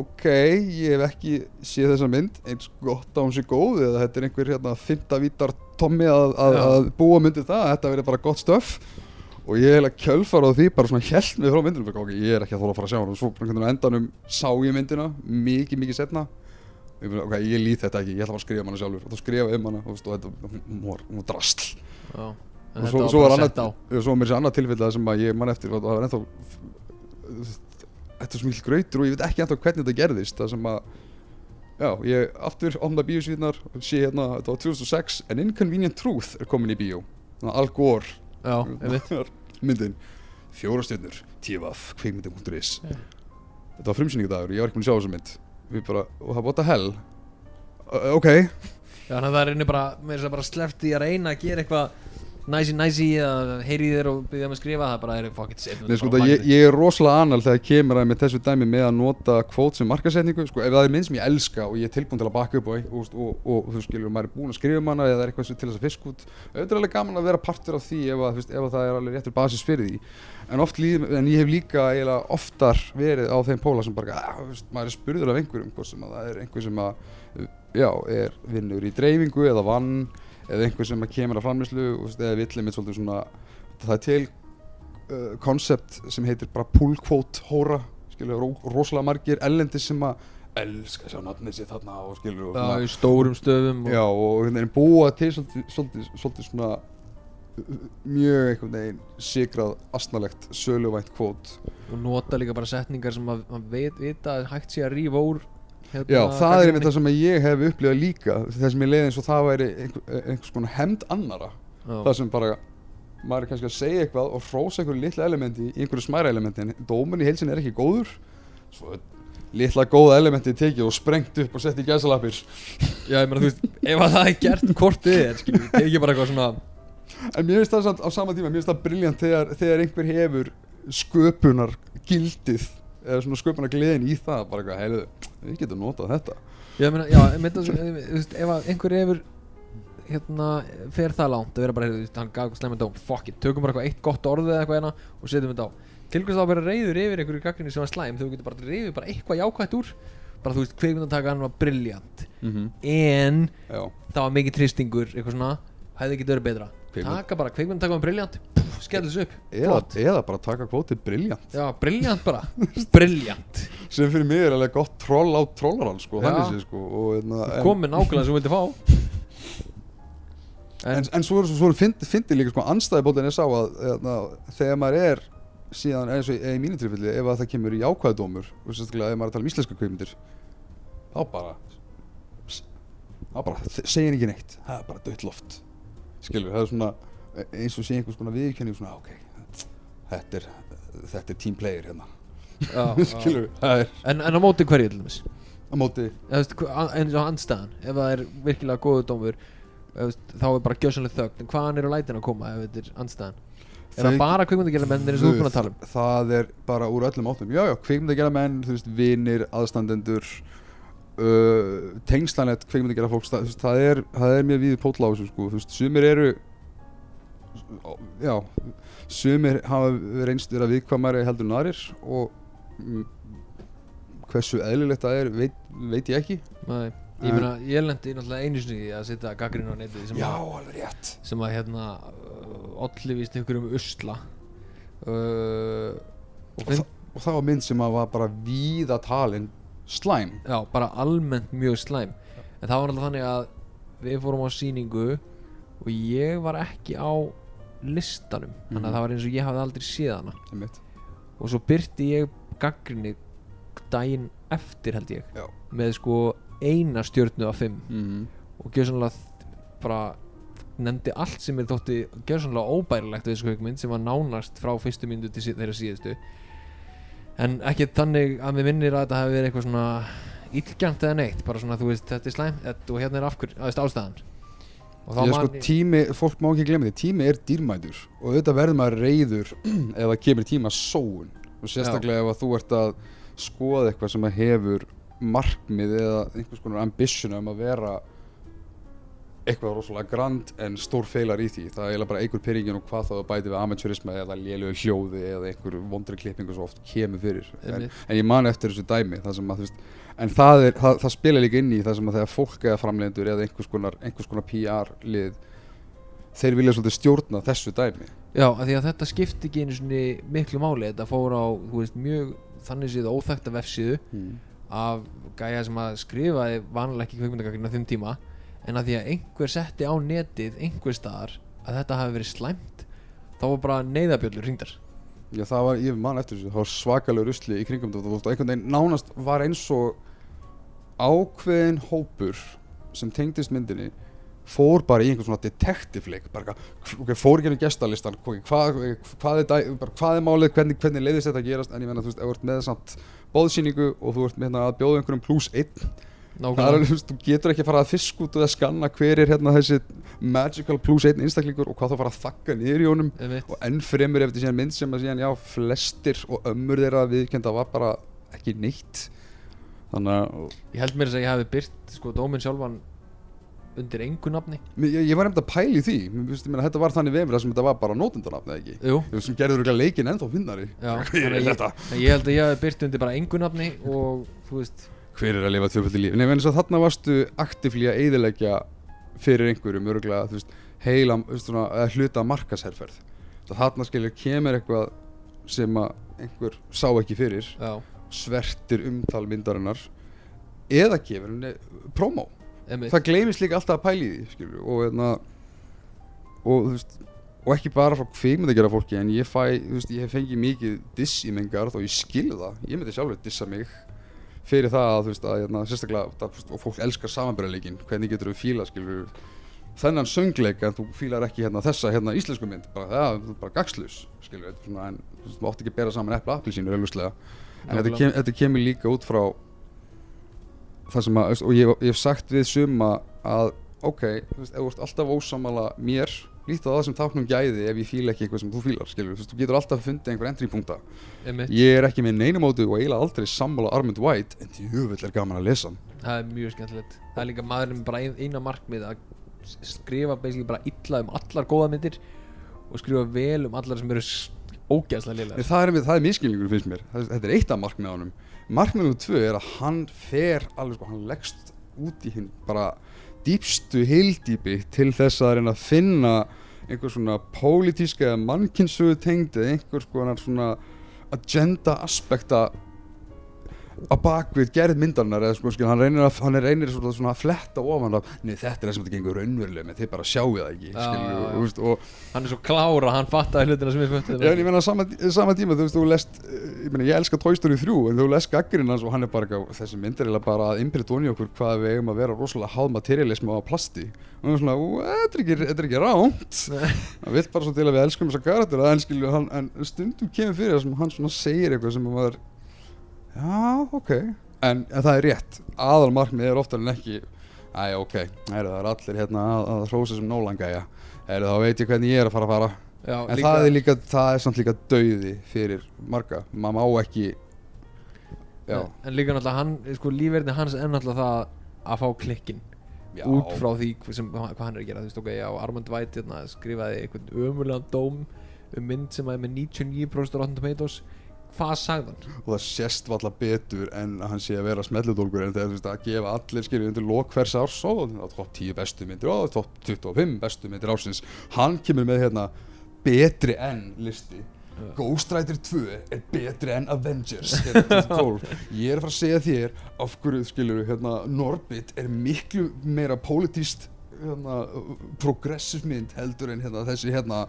ok, ég hef ekki séð þessa mynd. Eins gott á hún sé góð eða þetta er einhver hérna fymta vítar tommi að, að, að búa myndið það, þetta verið bara gott stöf og ég heila kjölfar á því bara svona held mig frá myndinu, ok, ég er ekki að þóla að fara að sjá hana. Og svo endanum sá ég myndina mikið, mikið setna ok, ég lít þetta ekki, ég ætla bara að skrifa um hana sjálfur. Og þá skrifa um hana og, þetta, var, drastl og svo, var mér sér annað tilfellið sem að ég man eftir og það var ennþá þetta er svo mikil grautur og ég veit ekki ennþá hvernig þetta gerðist það sem að já, ég aftur opna bíósvíðnar og sé hérna, þetta var 2006 An Inconvenient Truth er komin í bíó. Þannig að Al Gore. Einmitt. myndin. Fjóra stjörnur, tvf, kveikmyndi.is Já. þetta var frumsýningadagur ég var ekki búin að sjá þessa mynd. Við bara, það bóta hell? Uh, ok, Já, þannig að það er einu bara, bara sleppt í að reyna að gera eitthvað næsi næsi eða heyri í þér og byrja með að skrifa það bara er fuck it, Nei, sko, það, ég, ég er rosalega annal þegar kemur að með þessu dæmi með að nota kvót sem markasetningu sko, ef það er mynd sem ég elska og ég er tilbúin til að baka upp og, og, og, og þú skilur, maður er búin að skrifa um hana eða það er eitthvað til þess að fisk út auðvitað er alveg gaman að vera partur af því ef, að, ef að það er alveg réttur basis fyrir því. En, líð, en ég hef líka oftar verið á þeim póla sem bara að, veist, maður er spurður af einhverjum sem að það er einhver sem að já, er vinnur í dreifingu eða vann eða einhver sem kemur að framlýslu eða villið mitt svolítið svona það er til uh, koncept sem heitir bara pull quote hóra skilur, ro rosalega margir ellendis sem að elska sjá nafnið sér þarna og skilur og, Já, í stórum stöfum og, já, og veginn búa til svolítið, svolítið, svolítið svona uh, mjög einhvern veginn sigrað astnalegt söluvænt kvót og nota líka bara setningar sem að, vita að hægt sé að rífa úr hérna, Já, það er einmitt það sem ég hef upplifað líka þess sem ég leiði eins og það væri einhver, einhvers konar hemd annara Já. það sem bara maður er kannski að segja eitthvað og hrósa einhverju litla elementi í einhverju smæra elementi en dómun í heilsin er ekki góður. Svo litla góða elementi tekið og sprengt upp og sett í gæsalappir. Já, ég meina, þú veist, ef að það er gert hvort þið er, skiljum, tekið bara eitthvað svona en mér finnst það samt á sama tíma mér finnst það briljant þegar, þegar einhver hefur sköpunar gildið eða svona sköpunar gleðin í það bara eitthvað, heilu, við getum notað þetta. Já, meina, já, meina, ef einhver hefur hérna, fer það langt að vera bara, veist, hann gaf slemma dóm, fuck it, tökum bara eitthvað eitt gott orð eða eitthvað hérna og setjum þetta á. Til hvers þá vera reyður yfir einhverju gaggrinni sem var slæm þú getur bara reyður bara eitthvað jákvætt úr bara þú veist, kveikmyndatakan var briljant mm -hmm. en Já, það var mikið tristingur, eitthvað svona hefði ekki verið betra taka bara kveikmyndatakan var briljant. Skellur þessu upp, eða, flott. eða bara taka kvótið briljant. Já, briljant bara, briljant. Sem fyrir mig er alveg gott troll á trollarann sko, Já. þannig sé sko og, hérna, en, komið nákvæmlega sem þú vildi fá. En, en svo er svo, svo fyndi, líka sko anstæði bótið en ég sá að hérna, þegar maður er síðan eins og í, mínu tilfelli ef að það kemur í ákvæðadómur og sérstaklega ef maður er að tala um íslenska kveikmyndir þá bara þá bara segir ekki neitt. Það er bara dött loft skilur, það er svona eins og sé einhvers konar viðkenning svona ok, þetta er þetta er team player hérna. Já, skilur, það er En, en á móti hverju til dæmis? Á móti eins og andstæðan ef það er virkilega góðu dómur þá er bara gjössanlega þögn. En hvaðan eru lætin að koma ef þetta er andstæðan? Er það bara kvikmyndagjörlega menn eins og þú er búin að tala um? Það er bara úr öllum áttum. Já, já, kvikmyndagjara menn, þú veist, vinir aðstandendur uh, tengslanett kvikmyndagjara fólks það, veist, það, er, það er mjög víði pótla á þessu sko, þú veist, sumir eru já, sumir hafa reynst vera viðkvæmari heldur en aðrir og mm, hversu eðlilegt það er veit, veit ég ekki. Nei, ég meina, ég lendi náttúrulega einu sinni í að setja gaggrinn á netið sem, að, alveg rétt. sem að hérna olli víst einhverjum usla. Uh, og og, finn, þa og það var mynd sem að var bara víða talin slæm. Já, bara almennt mjög slæm. En það var alltaf þannig að við fórum á sýningu og ég var ekki á listanum. Þannig Mhm. að það var eins og ég hafði aldrei séð hana. Einmitt. og svo byrti ég gaggrinni daginn eftir held ég Já. með sko eina stjörnu af fimm. Mm og gjörsanlega bara nefndi allt sem er þótti gjörsanlega óbærilegt við þessu kveikmynd sem var nánast frá fyrstu myndu til þeirra síðustu en ekki þannig að mér minnir að þetta hefði verið eitthvað svona illgjant eða neitt bara svona þú veist þetta er slæm og hérna er afhver, að veist ástæðan. Og þá sko man tími, fólk má ekki glemja því tími er dýrmætur og auðvitað verður maður reyður ef það kemur tíma sóun. Og sérstaklega ef þú ert að skoða eitthvað sem að hefur markmið eða einhvers konar ambition um að vera eitthvað rosalega grand en stór feilar í því. Það er eiginlega bara einhver pyrringin og hvað þá bæti við amateurisma eða lélugu hljóði eða einhver vondri klippingu svo oft kemur fyrir. En, en ég man eftir þessu dæmi það að veist en það, er, það, það spila líka inn í það sem að þegar fólk eða framleidendur eða einhvers konar, einhvers konar PR lið þeir vilja svolítið stjórna þessu dæmi. Já, af því að þetta skipti ekki einu svona miklu máli. Þetta fór á, veist, mjög þannig séð óþekta vefsíðu mm. af gæja sem að skrifaði vanlega ekki kveikmyndagagrinn á þeim tíma en að því að einhver setti á netið einhver staðar að þetta hafi verið slæmt þá var bara neyðabjöllur hringdar. Já, það var, ég man eftir þessu, það var svakalega rusli í kringum þetta. Og einhvern veginn nánast var eins og ákveðin hópur sem tengdist myndinni fór bara í einhvern svona detective leik bara, eitthvað, ok, fór ekki um gestalistan hvað, hvað, hvað, er, hvað er málið, hvernig, hvernig leiðist þetta að gerast? En ég menna, þú veist, ef þú ert með samt bóðsýningu og þú ert með hérna að bjóða einhverjum pluss einn það er nákvæmlega þú getur ekki að fara að fisk út og að skanna hver er hérna þessi magical plus einn einstaklingur og hvað þá fara að þakka niður í honum. Einmitt. og enn fremur ef þetta síðan mynd sem að síðan já flestir og ömmur þeirra viðkenda var bara ekki neitt. Þannig að ég held mér þess að ég hafi byrt sko dóminn sjálfan undir engu nafni. Ég, ég var nefnd að pæli því. Mér finnst, ég meina, þetta var þannig vefur sem þetta var bara nótendanafn eða ekki? Jú, veist, sem gerður örugglega leikinn ennþá finnari. Já Hver er þannig að þetta? ég, ég held að ég hafi byrt undir bara engu nafni og þú veist hver er að lifa tvöföldi líf Nei, en þarna varstu aktivlí að eyðileggja fyrir einhverjum örgulega þú veist, heila veist, svona, hluta markasherferð það þarna skilur kemur eitthvað sem að einhver sá ekki fyrir Já, svertir umtal myndarinnar eða gefur henni promo einmitt. Það gleymist líka alltaf að pæli því skilur, og, hérna, og, þú veist, og ekki bara frá gera fólki en ég fæ, þú veist, ég hef fengið mikið diss í mengar og ég skilð það. Ég myndi sjálfur dissa mig fyrir það að, þú veist, að hérna, sérstaklega það, og fólk elskar samanbæraleikin hvernig getur við fíla skilur þennan söngleik en þú fílar ekki hérna, þessa hérna, íslensku mynd? Bara, það, þú er bara gagslus skilur, þetta svona, en þú mátt ekki bera saman epla appilsínur auðvuslega en þetta, kem, þetta kemur líka út frá það sem að, og ég, ég hef sagt við suma að ok, þú veist, ef þú ert alltaf ósamala mér, lítið á það sem táknum gæði ef ég fíla ekki eitthvað sem þú fílar, skilur. Þú getur alltaf fundið einhver endrýpunkta Einmitt. Ég er ekki með neinumótu og eiginlega aldrei sammála Armand White, en djúvill er gaman að lesa Það er mjög skemmtilegt. Það er líka maðurinn bara ein, eina markmið að skrifa basically bara illa um allar góða myndir og skrifa vel um allar sem eru Nei, liðlega það er, er miskilningur finnst mér. Þetta er eitt af markmiðanum markmiðanum tvö er að hann fer alveg sko, hann leggst út í hinn bara dýpstu heildýpi til þess að reyna að finna einhver svona pólitíska eða mannkynnsugu tengd eða einhver svona agenda aspekta á bakvið gerð myndarinnar eða sko, skil, hann reynir, að, hann reynir svona, svona að fletta ofan af nei þetta er það sem þetta gengur raunverulega með þið bara sjáu það ekki já, já. og, veist, Hann er svo klára, hann fattaði hlutina sem Já, en ég meina sama, sama tíma, þú veist, þú lest eh, ég meina, ég elska Toy Story 3 en þú lest gaggrinn hans og hann er bara þessi mynd er bara að innbyrja okkur hvað við eigum að vera rosalega háð materialism á plasti. Og það er svona, "Ú, þetta er ekki, ránt hann vill bara svo til að við elskum þessa karakter en, en stundum kemur fyrir sem hann segir eitthvað sem maður já, ok. En, en það er rétt, aðal markmið er oftar en ekki Æ, ok, Heru, það er allir hérna að, að hrósa sem nólangæja Heru, þá veit ég hvernig ég er að fara að fara. Já, En það er líka, það er samt líka dauði fyrir marga, maður má ekki Já, En líka náttúrulega hann, sko lífverðin hans er náttúrulega það að fá klikkin Já. út frá því sem, hvað hann er að gera þú veist ok, já, Armand White hérna, skrifaði einhvern ömurlegan dóm um mynd sem að er með 99% Rotten Tomatoes hvað sagði hann? og það sést valla betur en að hann sé að vera smelludólgur en þú veist að gefa allir skilju undir lok hvers árs og það er topp 10 bestu myndir og topp 25 bestu myndir ársins hann kemur með hérna betri enn listi Já. Ghost Rider 2 er betri enn Avengers hérna, 2012. ég er að fara að segja þér af hverju skilju hérna Norbit er miklu meira politist hérna, progressive mynd heldur en hérna, þessi hérna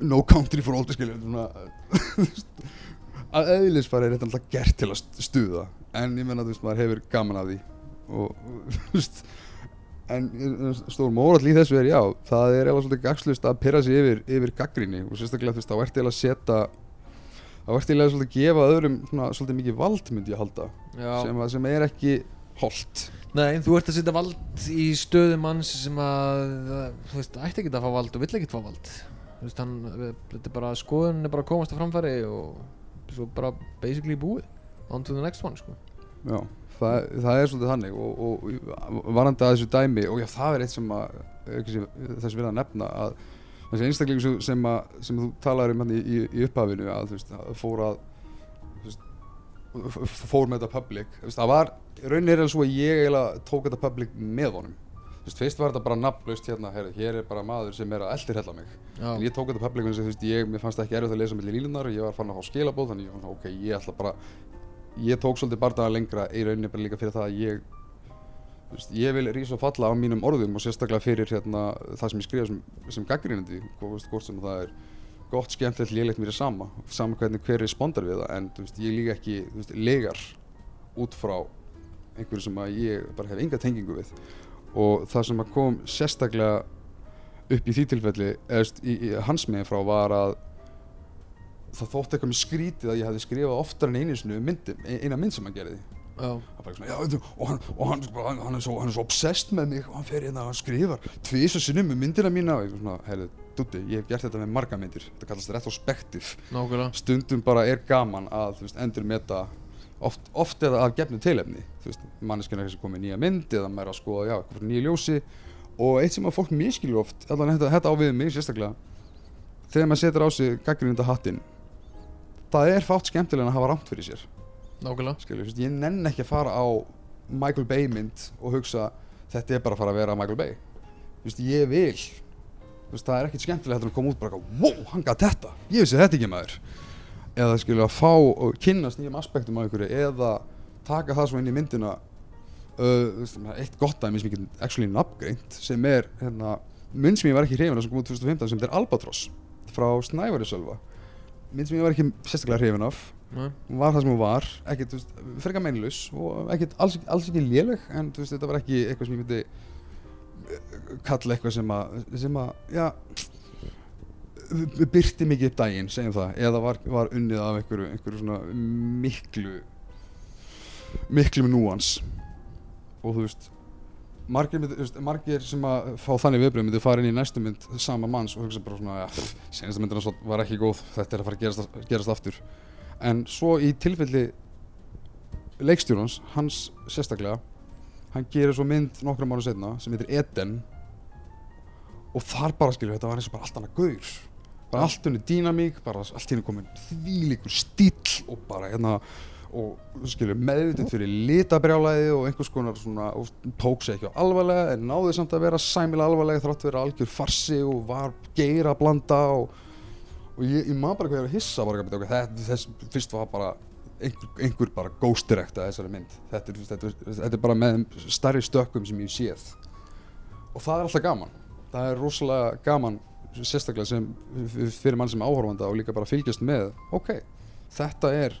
No Country for Old skilju svona, að eðlisfari er þetta alltaf gert til að st- stuða en ég menna þú veist maður hefur gaman af því og þú veist en stór mórall í þessu er já það er eða svolítið gagslust að pyrra sig yfir, yfir gaggrinni og sérstaklega þú veist þá ert eða að setja þá ert eða svolítið að gefa öðrum svona, svolítið mikið vald myndi ég halda sem, að, sem er ekki holdt Nei, þú ert að setja vald í stöðu manns sem að, þú veist, ætti ekki að fá vald og vill ekki fá vald. Þú veist, hann, þetta er bara, skoðun er bara að komast að framfæri og svo bara basically búið. On to the next one, sko. Já, það, það er svolítið þannig og, og varandi að þessu dæmi og já, það er eitt sem að ekki sem, þess við að nefna að þessi einstaklingu sem, að, sem þú talaður um hann í, í, í upphafinu að þú veist, að fór að fór með þetta public það var, raunin er alveg svo að ég eiginlega tók þetta public með honum veist, fyrst var þetta bara nafnlaust hérna, herri, hér er bara maður sem er að eldirhella mig. Já, en ég tók þetta public eins og þú veist, ég, mér fannst það ekki erfitt að lesa milli línunar, ég var fann að fá skilabóð þannig ég fann að ok, ég ætla bara ég tók svolítið bardaga lengra í rauninni bara líka fyrir það að ég þú veist, ég vil rísa og falla á mínum orðum og sérstaklega fyrir hérna, það sem ég skrifa sem, sem gaggrínandi hvort sem það er gott, skemmtilegt, lélegt mér er sama sama hvernig hver respondar við það en þú veist, ég líka ekki þú veist, legar út frá einhverju sem að ég bara hef enga tengingu við og það sem að kom sérstaklega upp í því tilfelli veist, í, í hans megin frá var að það þótti eitthvað mér skrítið að ég hefði skrifað oftar en einu um myndin, eina mynd sem hann gerði. Já, svona, já, veitu, og, hann, og hann, sko, hann, hann, er svo, hann svo obsessed með mig og hann fer hérna og hann skrifar tvisa sinnum um myndina mína og ég er svona, heyrðu, Dúddi, ég hef gert þetta með marga myndir þetta kallast retrospektiv stundum bara er gaman að veist, endur meta oft, oft eða af gefnu tilefni. Manneskina er komið nýja mynd eða maður er að skoða, já, eitthvað nýja ljósi. Og eitt sem að fólk miskilur oft allan þetta, þetta á við mig sérstaklega þegar maður setur á sig gaggrinda hattinn það er fátt skemmtilega að hafa rámt fyrir sér. Nákvæmlega. Skilur, ég nenn ekki að fara á Michael Bay mynd og hugsa þetta er bara að fara að vera Michael Bay. Veist, ég vil. Veist, það er ekkert en að koma út bara eitthvað, wow, hann gaf þetta. Ég vissi þetta ekki maður eða skilur að fá og kynnast nýjum aspektum á einhverju eða taka það svo inn í myndina uh, eitt gott ég get actually nafngreint sem er hérna, mynd sem ég var ekki hrifin af sem kom út 2015 sem er Albatross frá Snævari Sölva mynd sem ég var ekki sérstaklega hrifin af Nei. hún var það sem hún var ekkert, þú veist, frekar meinlaus og ekkert alls, alls ekki léleg en þú veist, þetta var ekki eitthvað sem ég myndi eh, kalla eitthvað sem að sem að, já byrti mikið daginn, segjum það eða var, var unnið af einhverju, einhverju svona miklu miklu núans. Og þú veist margir, veist, margir sem að fá þannig viðbröð myndi fara inn í næstu mynd sama manns og hugsa bara svona, já, senasta myndina var ekki góð, þetta er að fara að gerast, gerast aftur. En svo í tilfelli leikstjórans, hans sérstaklega hann gerir svo mynd nokkrum ára setna sem heitir Eden og þar bara skilur þetta var eins og bara allt annað gaur bara allt henni dýnamík, bara allt henni komin þvílíkur stíll og bara hérna og skilur meðvitið fyrir litabrjálæði og einhvers konar svona og tók sér ekki á alvarlega en náði samt að vera sæmilega alvarlega þrátt vera algjör farsi og var geira að blanda og, og ég, ég maður bara hvað ég var að hissa bara, okay, þetta, þess, fyrst var bara einhver, einhver bara að þessari mynd. Þetta er, þetta, er, þetta er bara með stærri stökkum sem ég séð. Og það er alltaf gaman. Það er rosalega gaman sérstaklega sem fyrir mann sem áhorfanda og líka bara fylgjast með ok, þetta er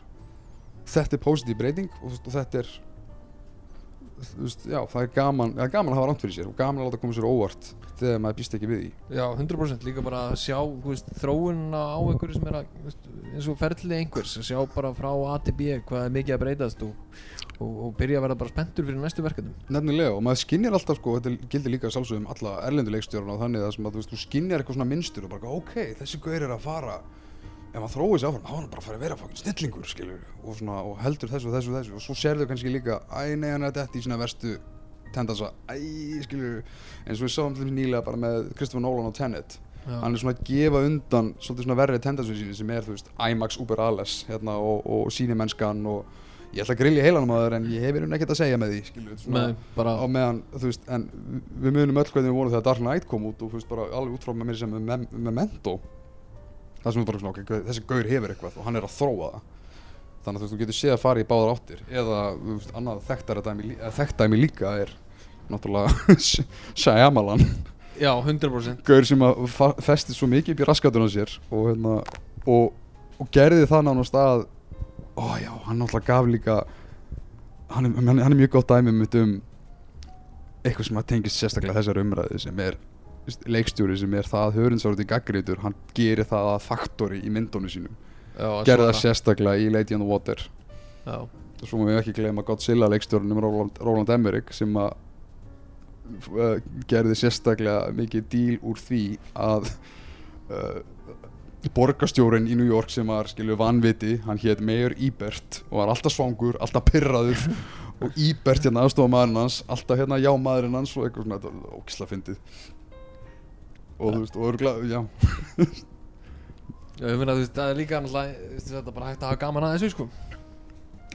þetta er positív breyting og, og þetta er veist, já, það er gaman, það er gaman að hafa rámt fyrir sér og gaman að láta koma sér óvart þegar maður býst ekki við því. Já, 100% líka bara að sjá veist, þróunina á einhverju sem er að veist, eins og ferlið einhvers að sjá bara frá A til B hvað er mikið að breytast og, og, og byrja að vera bara spenntur fyrir næstu verkefnum. Nefnilega og maður skinnir alltaf sko, þetta gildir líka sjálfsögum alla erlendu leikstjórn og þannig að að, þú skinnir eitthvað svona minnstur og bara ok, þessi gaur er að fara ef maður þróið sér áfram, þá er hann bara að fara að vera fokkin snillingur, skilur og, svona, og heldur þessu og þessu og þessu. Og svo sérðu kannski líka, æ nei hann er þetta í svona verstu tendasa æ, skilur eins og við sáum til dæmis nýlega bara með Christopher Nolan og Tenet. Hann er svona að gefa undan svolítið svona verri tendensu síni sem er þú veist IMAX Uber Alles hérna og, og sínimennskan og ég ætla að grillja heilanum að það en ég hef einhvern ekkert að segja með því skilur svona Nei, bara á meðan þú veist en við munum öll hvernig við vorum þegar Dark Knight kom út og þú veist bara alveg út frá með mér sem með Mem- Memento. Það sem við bara svona ok, þessi gaur hefur eitthvað og hann er að þróa það. Þannig að þú veist þú getur séð að fara í báðar áttir. Eða þú veist annað þekktara dæmi, lí- eða þekkt dæmi líka er náttúrulega Shyamalan. Já, 100% gaur sem að fa- festi svo mikið upp í raskatun á sér og, hérna, og, og gerði það nánast að ó já, hann náttúrulega gaf líka hann er, hann er, hann er mjög gott dæmi mitt um eitthvað sem að tengist sérstaklega þessar umræði sem er leikstjóri sem er það hörundsárið í gaggrítur hann gerir það að faktori í myndónu sínum. Gerði það sérstaklega í Lady on the Water. Já, og svo má við ekki gleyma Godzilla leikstjórnum Roland, Roland Emmerich sem að uh, gerði sérstaklega mikið díl úr því að uh, borgarstjórin í New York sem var skilu vanviti, hann hétt Mayor Ebert og var alltaf svangur, alltaf pyrraður og Ebert hérna aðstofa maðurinn hans alltaf hérna já maðurinn hans og eitthvað svona þetta var ógisla fyndið. Og þú veist, og örgulega, já. Já, ég meina þú veist, það er líka veist, þetta bara hægt að hafa gaman að þessu, sko.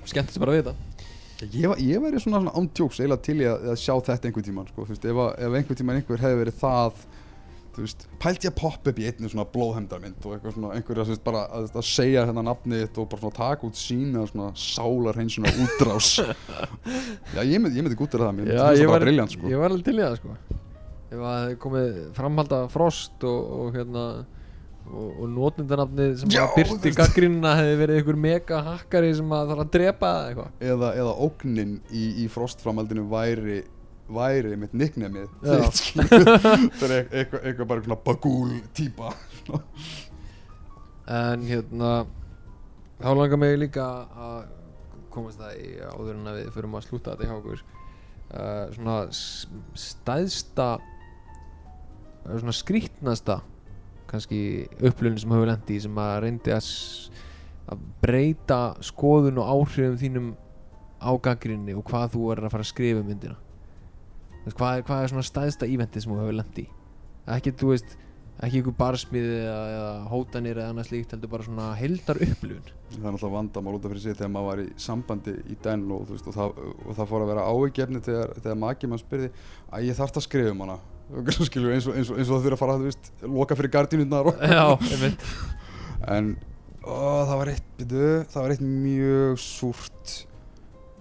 Skemmtist bara við þetta Ég, ég væri svona, svona ándjóks eiginlega til í að, að sjá þetta einhvern tíman sko, þú veist, ef, að, ef einhvern tíman einhver hefði verið það þú veist, pælt ég að poppa upp í einni svona blóðhemdarmynd og eitthvað svona einhver að, bara, að, að segja hérna nafnið þitt og bara svona taka út sína svona sálar hrein svona útrás. Já, ég myndi, ég myndi gútið það, mér Já, það bara var, briljant sko. ég var alveg til í það, sko. Ef að komið framhalda Frost og, og hérna og, og notendanafnið sem Já, að byrti gaggrínuna hefði verið einhver mega hakkari sem að þarf að drepa eða eitthvað. Eða, eða ógnin í, í frostframaldinu væri væri mitt nicknamið það er eitthvað, eitthvað bara svona bagúl típa. En hérna þá langar mig líka að komast það í áður en að við förum að slúta þetta hjá okkur. Uh, svona stæðsta svona skrítnasta kannski upplöfni sem hefur lendi sem að reyndi að, að breyta skoðun og áhrifum þínum á gaggrinni og hvað þú er að fara að skrifa um myndina hvað, hvað er svona stæðsta íventi sem þú hefur lendi ekki, þú veist, ekki ykkur barsmiði eða, eða hótanir eða annað slíkt heldur bara svona heldar upplifun það er náttúrulega vandamál út af fyrir sig þegar maður var í sambandi í den og, veist, og, það, og það fór að vera áhugjefni þegar, þegar maki mann spyrði að ég þarf að skrifa um hana. Skilur, eins, og, eins, og, eins og það þurfa að fara veist, loka fyrir einmitt. En ó, það var eitt byrju, það var eitt mjög súrt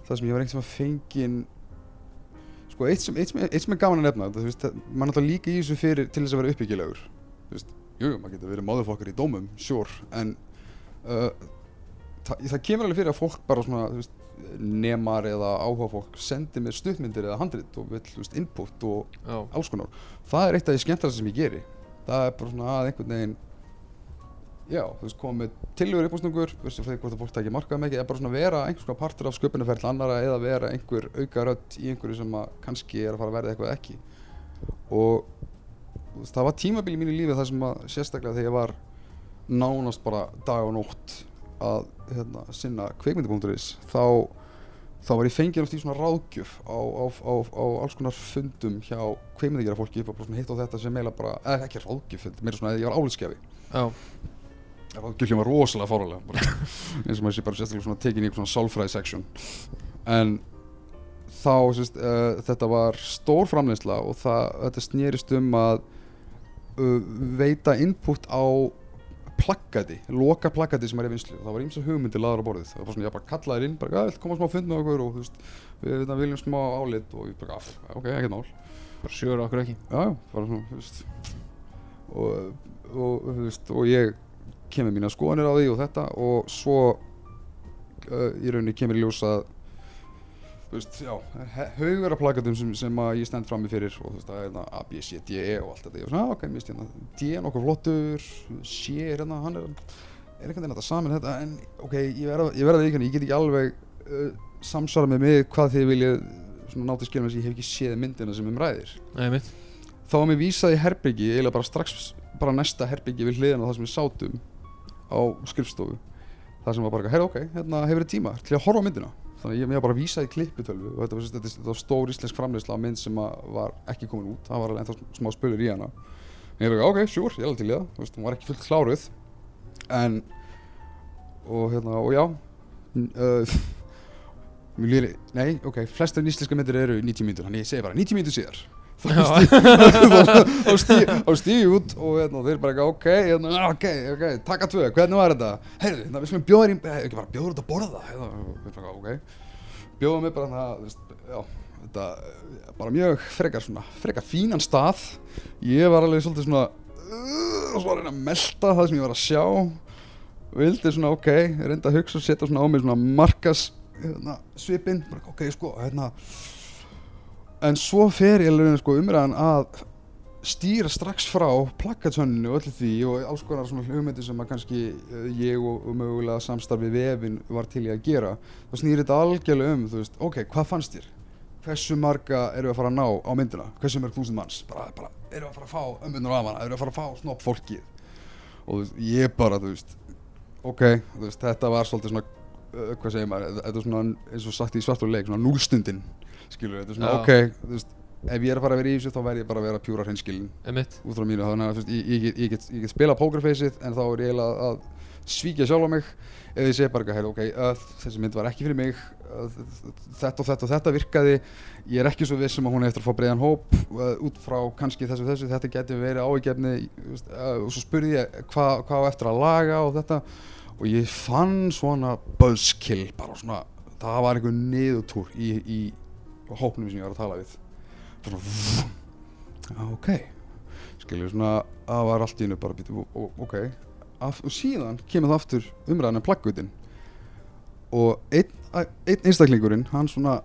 það sem ég var einhvern veginn fengin sko eitt sem, eitt sem, eitt sem er gaman að nefna þú veist, maður náttúrulega líka í þessu fyrir til þess að vera uppbyggilegur. Þú veist, jú, jú, maður getur verið máðurfokkar í dómum, sure en uh, það, það kemur alveg fyrir að fólk bara svona þú veist, nemar eða áhuga fólk sendi mér stuttmyndir eða handrit og vill þú veist, input og Já, alls konar. Það er eitt af því skemmtilegasta sem ég geri. Það er bara svona að einhvern veginn já, þú veist, koma með tillögur uppástungur, veist þú hvort að fólk takir markað ekki, eða bara svona vera einhvers konar partur af sköpunarferðl annara eða vera einhver auka rödd í einhverju sem að kannski er að fara að verða eitthvað ekki. Og þú veist, það var tímabili í mínu lífi þar sem að sérstaklega þegar ég var nánast bara dag og nótt að hérna, sinna kveikmyndi.is þá þá var ég fengið oft í svona ráðgjöf á, á, á, á alls konar fundum hjá kveimindegera fólki bara svona hitt á þetta sem meila bara, eða ekki ráðgjöf, meira svona að ég var álitskjafi já, ráðgjöf hljóma rosalega fáralega eins og maður sé bara sérstaklega svona tekin í svona sálfræði section. En þá sérst, uh, þetta var stór framleiðsla og það, þetta snýrist um að uh, veita input á plaggati, loka plaggati sem er í vinslu það var ímsa hugmyndir laður á borðið. Það var svona, ég bara kallaði inn, bara, að, koma smá fund með okkur? Og þú veist, við við viljum smá álit. Og ég bara, "Ah, ok, ekkert mál. Bara sjögur okkur ekki. Já, bara svona, þú veist. Og, og, veist, og ég kemur mína skoðanir á því og þetta og svo uh, í rauninni kemur í ljós að af plakatum sem, sem að ég stend frammi fyrir og þú veist, er hérna A, B, C, D, E og allt þetta. Ég var svona, "Ah, ok, mist hérna, D er nokkuð flottur C er hérna, hann er er einhvern veginn þetta saman þetta? En ok, ég verða því ég get ekki alveg uh, samsvara með mig hvað þið viljið svona nátt að skilja með þess að ég hef ekki séð myndina sem um ræðir. Nei, þá var mér vísað í herbyggi eiginlega bara strax bara næsta herbyggi við hliðina á það sem við sátum á skrifstofu það sem var bara, heyrðu ok, hérna hefur þið tíma til að horfa myndina. Þannig ég, ég bara vísaði klipputölvu og þetta var, þetta, þetta var stór íslensk framleysla mynd sem var ekki komin út. Það var alveg ennþá smá spölur í hana. En ég er ok, sure, ég er alveg til í það. Veist, hún var ekki fullt kláruð. En og hérna, og já uh, mjög lýri, nei, ok, flestar íslenska myndir eru 90 mínútur, þannig ég segi bara 90 mínútur síðar þá stíg ég út og hérna, þeir bara ok, hérna, ok, ok, taka tvö, hvernig var þetta? Heyrðu, hérna, við skulum bjóða þér í, eh, ekki bara bjóða þér út að borða hérna, við bara, ok, bjóða mig bara það, þú veist, já, þetta, eh, bara mjög frekar svona, frekar fínan stað, ég var alveg svolítið svona, uh, og svo var að reyna að melta það sem ég var að sjá, vildi svona, ok, reynda að hugsa og setja svona á mig svona markas, hérna, svipinn, bara, ok, sko, hérna, en svo fer ég alveg sko, umræðan að stýra strax frá plakkatsönninu og öllu því og alls konar svona hugmyndir sem að kannski eh, ég og, mögulega samstarfi vefin var til í að gera þá snýr þetta algjörlega um, þú veist, ok, hvað fannst þér? Hversu marga við að fara að ná á myndina? Hversu mörg þúsund manns? Bara, bara, við að fara að fá ömmundur af hana? Við að fara að fá snopp fólkið? Og veist, ég bara, þú veist, ok, þú veist, þetta var svolítið svona, uh, hvað segir maður, þetta er svona eins og sagt í svartur leik, svona núlstundin, skilur þetta er svona, Já. ok, þú veist, ef ég er að fara að vera í þessu þá verð ég bara að vera pjúra hreinskilin Einmitt. út frá mínu, þannig að þú veist, ég, ég, get- ég, get, ég get spila pókerfeysið en þá er ég eiginlega að svíkja sjálf á mig. Eða ég segi bara eitthvað, "Heyrðu, ok, uh, þessi mynd var ekki fyrir mig. Uh, þetta og þetta og þetta virkaði. Ég er ekki svo viss um að hún er eftir að fá breiðan hóp uh, út frá kannski þessu og þessu. Þetta geti verið áhugjefni uh, og svo spurði ég hvað hva á eftir að laga og þetta? Og ég fann svona buzzkill bara svona, það var einhver niðurtúr í, í hópnum sem ég var að tala við. Bara svona ok skilju svona að var allt í hennu bara býtu, ok Af, og síðan kemur það aftur umræðan um plaggutin og einn, einn einstaklingurinn hann svona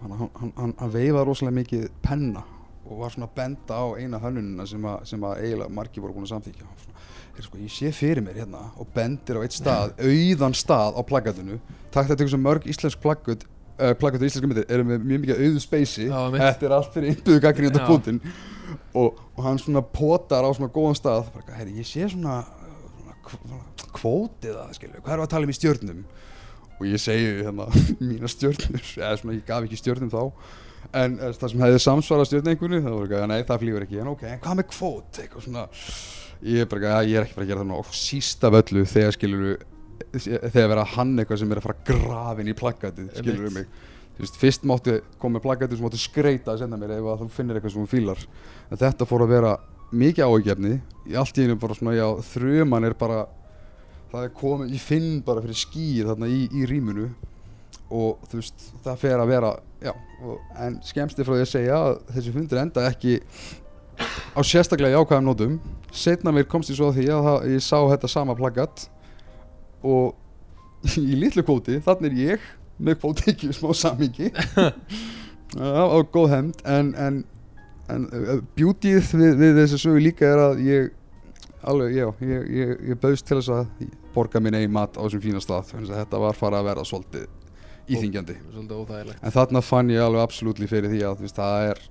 hann, hann, hann, hann, veifaði rosalega mikið penna og var svona benda á eina hönnunina sem að, sem að eiginlega margir voru búin að "Heyrðu, sko, ég sé fyrir mér hérna og bendir á eitt stað, auðan stað á plaggatinu takk þetta ykkur sem mörg íslensk plaggut uh, plaggut og íslenska myndir eru með mjög mikið auðu speysi þetta er allt fyrir innbyggðu gaggrinni Já. Putin og, og hann svona potar á svona góðan stað bara, herri, ég sé svona, svona, kv- svona kvótið það, skilju, hvað er að tala um í stjörnum? Og ég segi hérna mína stjörnur, eða svona ég gaf ekki stjörnum þá. En eh, það sem hefði samsvarað stjörnu einhverju, það voru ekki, nei það flýgur ekki. En ok, en hvað með kvót, eitthvað svona ég er bara, "Ja, ég er ekki að gera það og síst af öllu þegar skilur þegar vera hann eitthvað sem er að fara grafin í plaggatið, skilur Einmitt. mig? Þú veist, fyrst máttu koma með plaggatið sem máttu skreita að senda mér ef þú finnir eitthvað sem hún fílar. En þetta fór að vera mikið áhugjefni í allt í einu bara svona, já, þrjuman er bara það er komið, ég finn bara fyrir skýr þarna í, í rýmunu og þú veist, það fer að vera já, og, en skemmst er frá því að segja að þessi fundur enda ekki á sérstaklega jákvæðum nótum. Setna mér komst ég svo að því að það, ég sá þetta sama plaggat og í litlu kvóti, þannig er ég með kvóti ekki smá samingi á góð hemd en, en, en uh, beautyð við, við þessu sögu líka er að ég alveg, já, ég, ég, ég bauðst til þess að borga minn eigin mat á þessum fína stað þannig að þetta var fara að verða svolítið íþingjandi en þarna fann ég alveg absolutt fyrir því að það er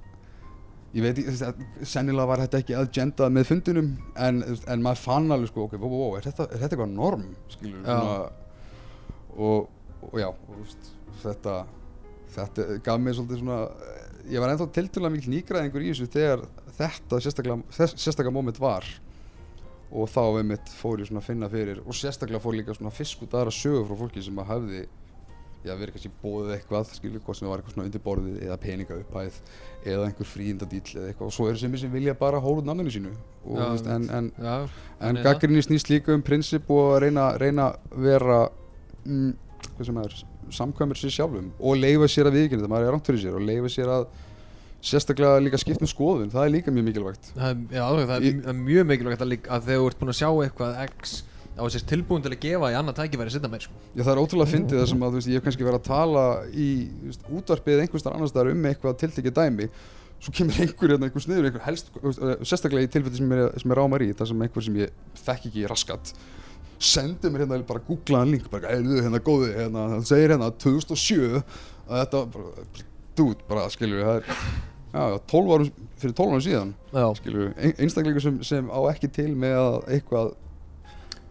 ég veit ekki, sennilega var þetta ekki agendað með fundinum en, en maður fann alveg sko, ok, wow, wow, er þetta, er þetta eitthvað norm skilur, Já. og, og já, og, þetta þetta gaf mér svolítið svona ég var ennþá tiltölulega mikil nýgræðingur í þessu þegar þetta sérstaklega, sérstaklega moment var og þá við mitt fór ég svona að finna fyrir og sérstaklega fór líka svona fisk út aðra sögur frá fólki sem að hafði já, verið kannski bóðið eitthvað, skilur, hvort sem var eitthvað svona undir borðið eða peninga upphæð eða einhver fríindadíl eða eitthvað. Og svo eru sem sem vilja bara hóla út namninu sínu. Og, Já, veist, en, en, Já, en gaggrinni snýst líka um prinsip og að reyna, reyna vera mm, hvað er samkvæmur sér sjálfum og leifa sér að viðkynna það, maður er rangt fyrir sér og leifa sér að sérstaklega líka skipt um skoðun, það er líka mjög mikilvægt. Það er, já, það er, Ég- það er mjög mikilvægt að, líka, að þegar þú ert búin að sjá eitthvað X á þessir tilbúin til að gefa í annað tækifæri setna meir sko. Já, það er ótrúlega fyndið það sem að þú veist, ég hef kannski verið að tala í veist, útvarpið eða einhvers þar annars þar um eitthvað tiltekið dæmi. Svo kemur einhver hérna, einhver sniður einhver helst, eh, sérstaklega í tilfelli sem ég, sem ég rámar í það sem einhver sem ég þekk ekki raskat sendir mér hérna bara googlaðan link bara, eða hérna góði, hérna, það segir hérna 2007 að þetta bara, dút, bara skilur það er já, 12 árum, fyrir 12 árum síðan Já, skilur, ein, einstaklingur sem, sem á ekki til með að eitthvað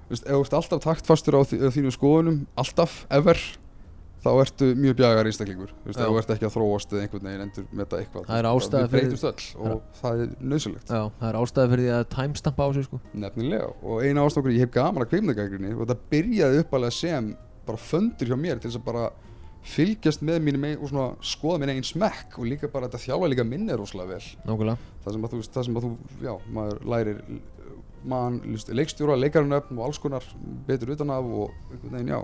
þú veist, ef þú ert alltaf taktfastur á, þínu skoðunum alltaf, ever þá ertu mjög bjagar einstaklingur. Þú veist, Já. ef þú ert ekki að þróast eða einhvern veginn endur með þetta eitthvað Það er veist, ástæða við fyrir- breytumst öll og það er nöðsulegt Já, það er ástæði fyrir því að timestampa á sig sko. Nefnilega. Og eina ástokkur ég hef gaman að kveimdagagrinni og þetta byrjaði uppalega sem bara föndur hjá mér til þess að bara fylgjast með mínum ein, og svona skoða minn einn smekk og líka bara þetta þjálfa líka minni rosalega vel. Nákvæmlega. Það sem að þú, það sem að þú já, maður lærir mann, leikstjóra, leikarunöfn og alls konar betur utan af og einhvern veginn, já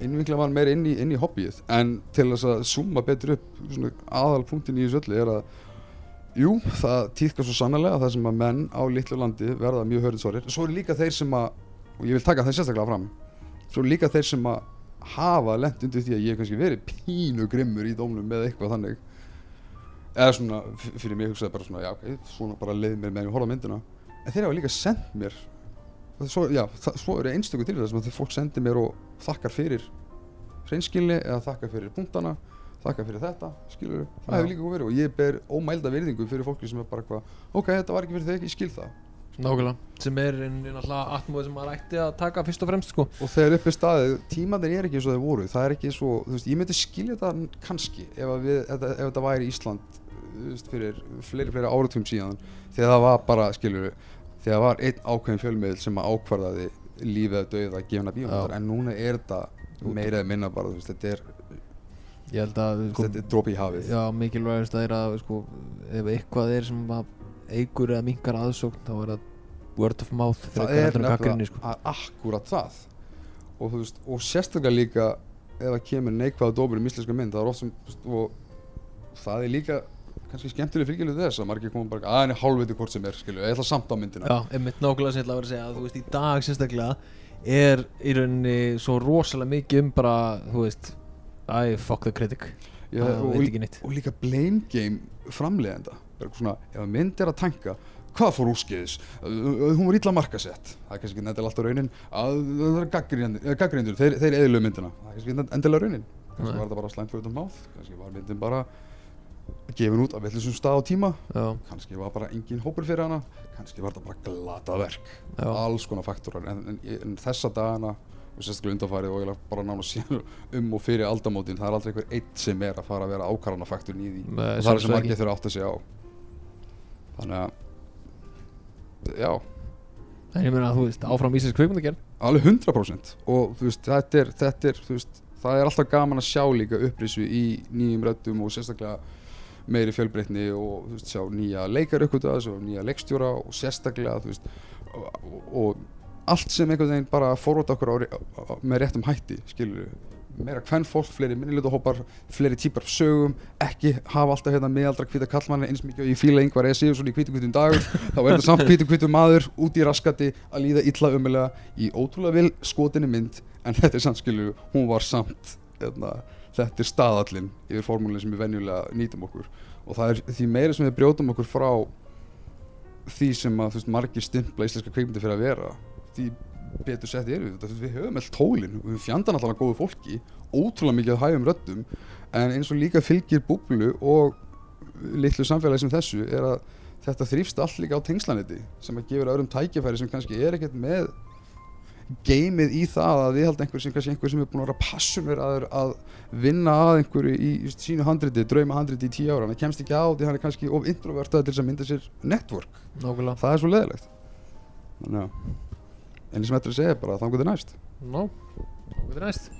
innvinkla mann meira inn í, inn í hobbyið en til þess að summa betur upp aðalpunktin í þessu öllu er að jú, það týðkast svo sannlega það sem að menn á litlu landi verða mjög hörðsvarir, svo eru líka þeir sem að og ég vil taka þeir sérstaklega fram svo eru líka þeir sem að hafa lent undir því að ég hef kannski verið pínu grimmur í dómnum með eitthvað þannig. Eða svona, fyrir mig hugsaði bara svona já, svona bara leið mér með að horfa myndina en þeir hafa líka sendt mér og svo, já, svo eru einstöku til þess að fólk sendir mér og þakkar fyrir hreinskilni eða þakkar fyrir punktana þakkar fyrir þetta, skilur það hefur líka verið og ég ber ómælda virðingu fyrir fólki sem er bara eitthvað, ok, þetta var ekki fyrir þig, ég skil það. Nákvæmlega. Sem er alltaf atmóð sem maður ætti að taka fyrst og fremst sko. Og þegar upp er staðið, tímandir er ekki eins og þeir voru. Það er ekki svo, þú veist, ég myndi skilja þetta kannski ef, við, ef, ef þetta væri Ísland fyrir fleiri, fleiri áratugum síðan þegar það var bara, skilur þegar það var einn ákveðin fjölmiðl sem að ákvarðaði lífið að dauða gefna bíómyndar en núna er þetta meira eða minna bara, veist, þetta er, Ég held að sko, þetta er dropi í hafið. Já, mikilvægast að er að sko, ef eitthvað er sem að eigur eða minkar aðsókn þá er það word of mouth það er nefnilega sko. akkurat það. Og veist, og sérstaklega líka ef það kemur neikvæða dómur um íslenska mynd það er oft og það er líka kannski skemmtileg fylgjuleg þess að margir koma bara, að henni hálfviti hvort sem er skilju, ég ætla samt á myndina. Já, einmitt nákvæmlega sem ég ætla að vera að segja að þú veist í dag sérstaklega er í rauninni svo rosalega mikið um bara, þú veist æ, fuck the critic. Já, það veit ekki neitt. og líka blame game framleiðenda. Bara svona, ef mynd er að tanka hvað fór úrskeiðis, Uh, hún var illa markasett. Það er kannski ekki endilega alltaf raunin að það er gaggríndur, þeir, þeir eðlu myndina. Það er kannski ekki endilega raunin. Kannski var þetta bara slæmt fyrir utan máð kannski var myndin bara gefin út af villisum stað á tíma. Já, kannski var bara engin hópur fyrir hana kannski var þetta bara glata verk. Já, alls konar faktorar en, en, en þessa dagana og sérstaklega undanfarið og ég bara nána síðan um og fyrir aldamótin það er aldrei einhver eitt sem er að fara að vera ákvarðana faktorin í því. Nei, og það er sem margir þurfa átt að segja á. Þannig að já, En ég meina að þú veist, áfram íslensk kveikmyndagerð alveg 100% og þú veist, þetta er, þetta er veist, það er alltaf gaman að sjá líka upprisu í nýjum röddum og sérstaklega meiri fjölbreytni og þú veist, sjá nýja leikar uppgötaðs og nýja leikstjóra og sérstaklega þú veist, og, og, allt sem einhvern veginn bara forvota okkur á, á, með réttum hætti skilur meira hvern fólk, fleiri minnilutahópar fleiri típar sögum, ekki hafa alltaf hérna meðaldra hvita kallmanni eins mikið og ég fíla einhver eða síður svona í hvítu hvítum dagur þá er þetta samt hvítu hvítum maður út í raskati að líða illa umulega í ótrúlega vil skotinni mynd en þetta er samt skilu, hún var samt hérna, þetta er staðallinn yfir formúlinn sem við venjulega nýtum okkur. Og það er því meira sem við brjótum okkur frá því sem að veist, margir stimpla íslenska kveikmyndi fyrir að vera því betur sett erum við við höfum all tólin og við fjandan alltaf góðu fólki ótrúlega mikið að hægum röddum. En eins og líka fylgir búblu og litlu samfélagi sem þessu er að þetta þrýfst líka á tengslaneti sem að gefur öðrum tækifæri sem kannski er ekkert með geimið í það að viðhalda einhver sem kannski einhver sem er búin að vera passionur að, að vinna að einhverju í just, sínu handriti, drauma handriti í tíu ára hann kemst ekki á því hann er kannski of introvertað til þess að mynda sér network. Nákvæmlega. Það er svo leðilegt að einu sem þetta er að segja bara þangur til næst. Hvað er næst?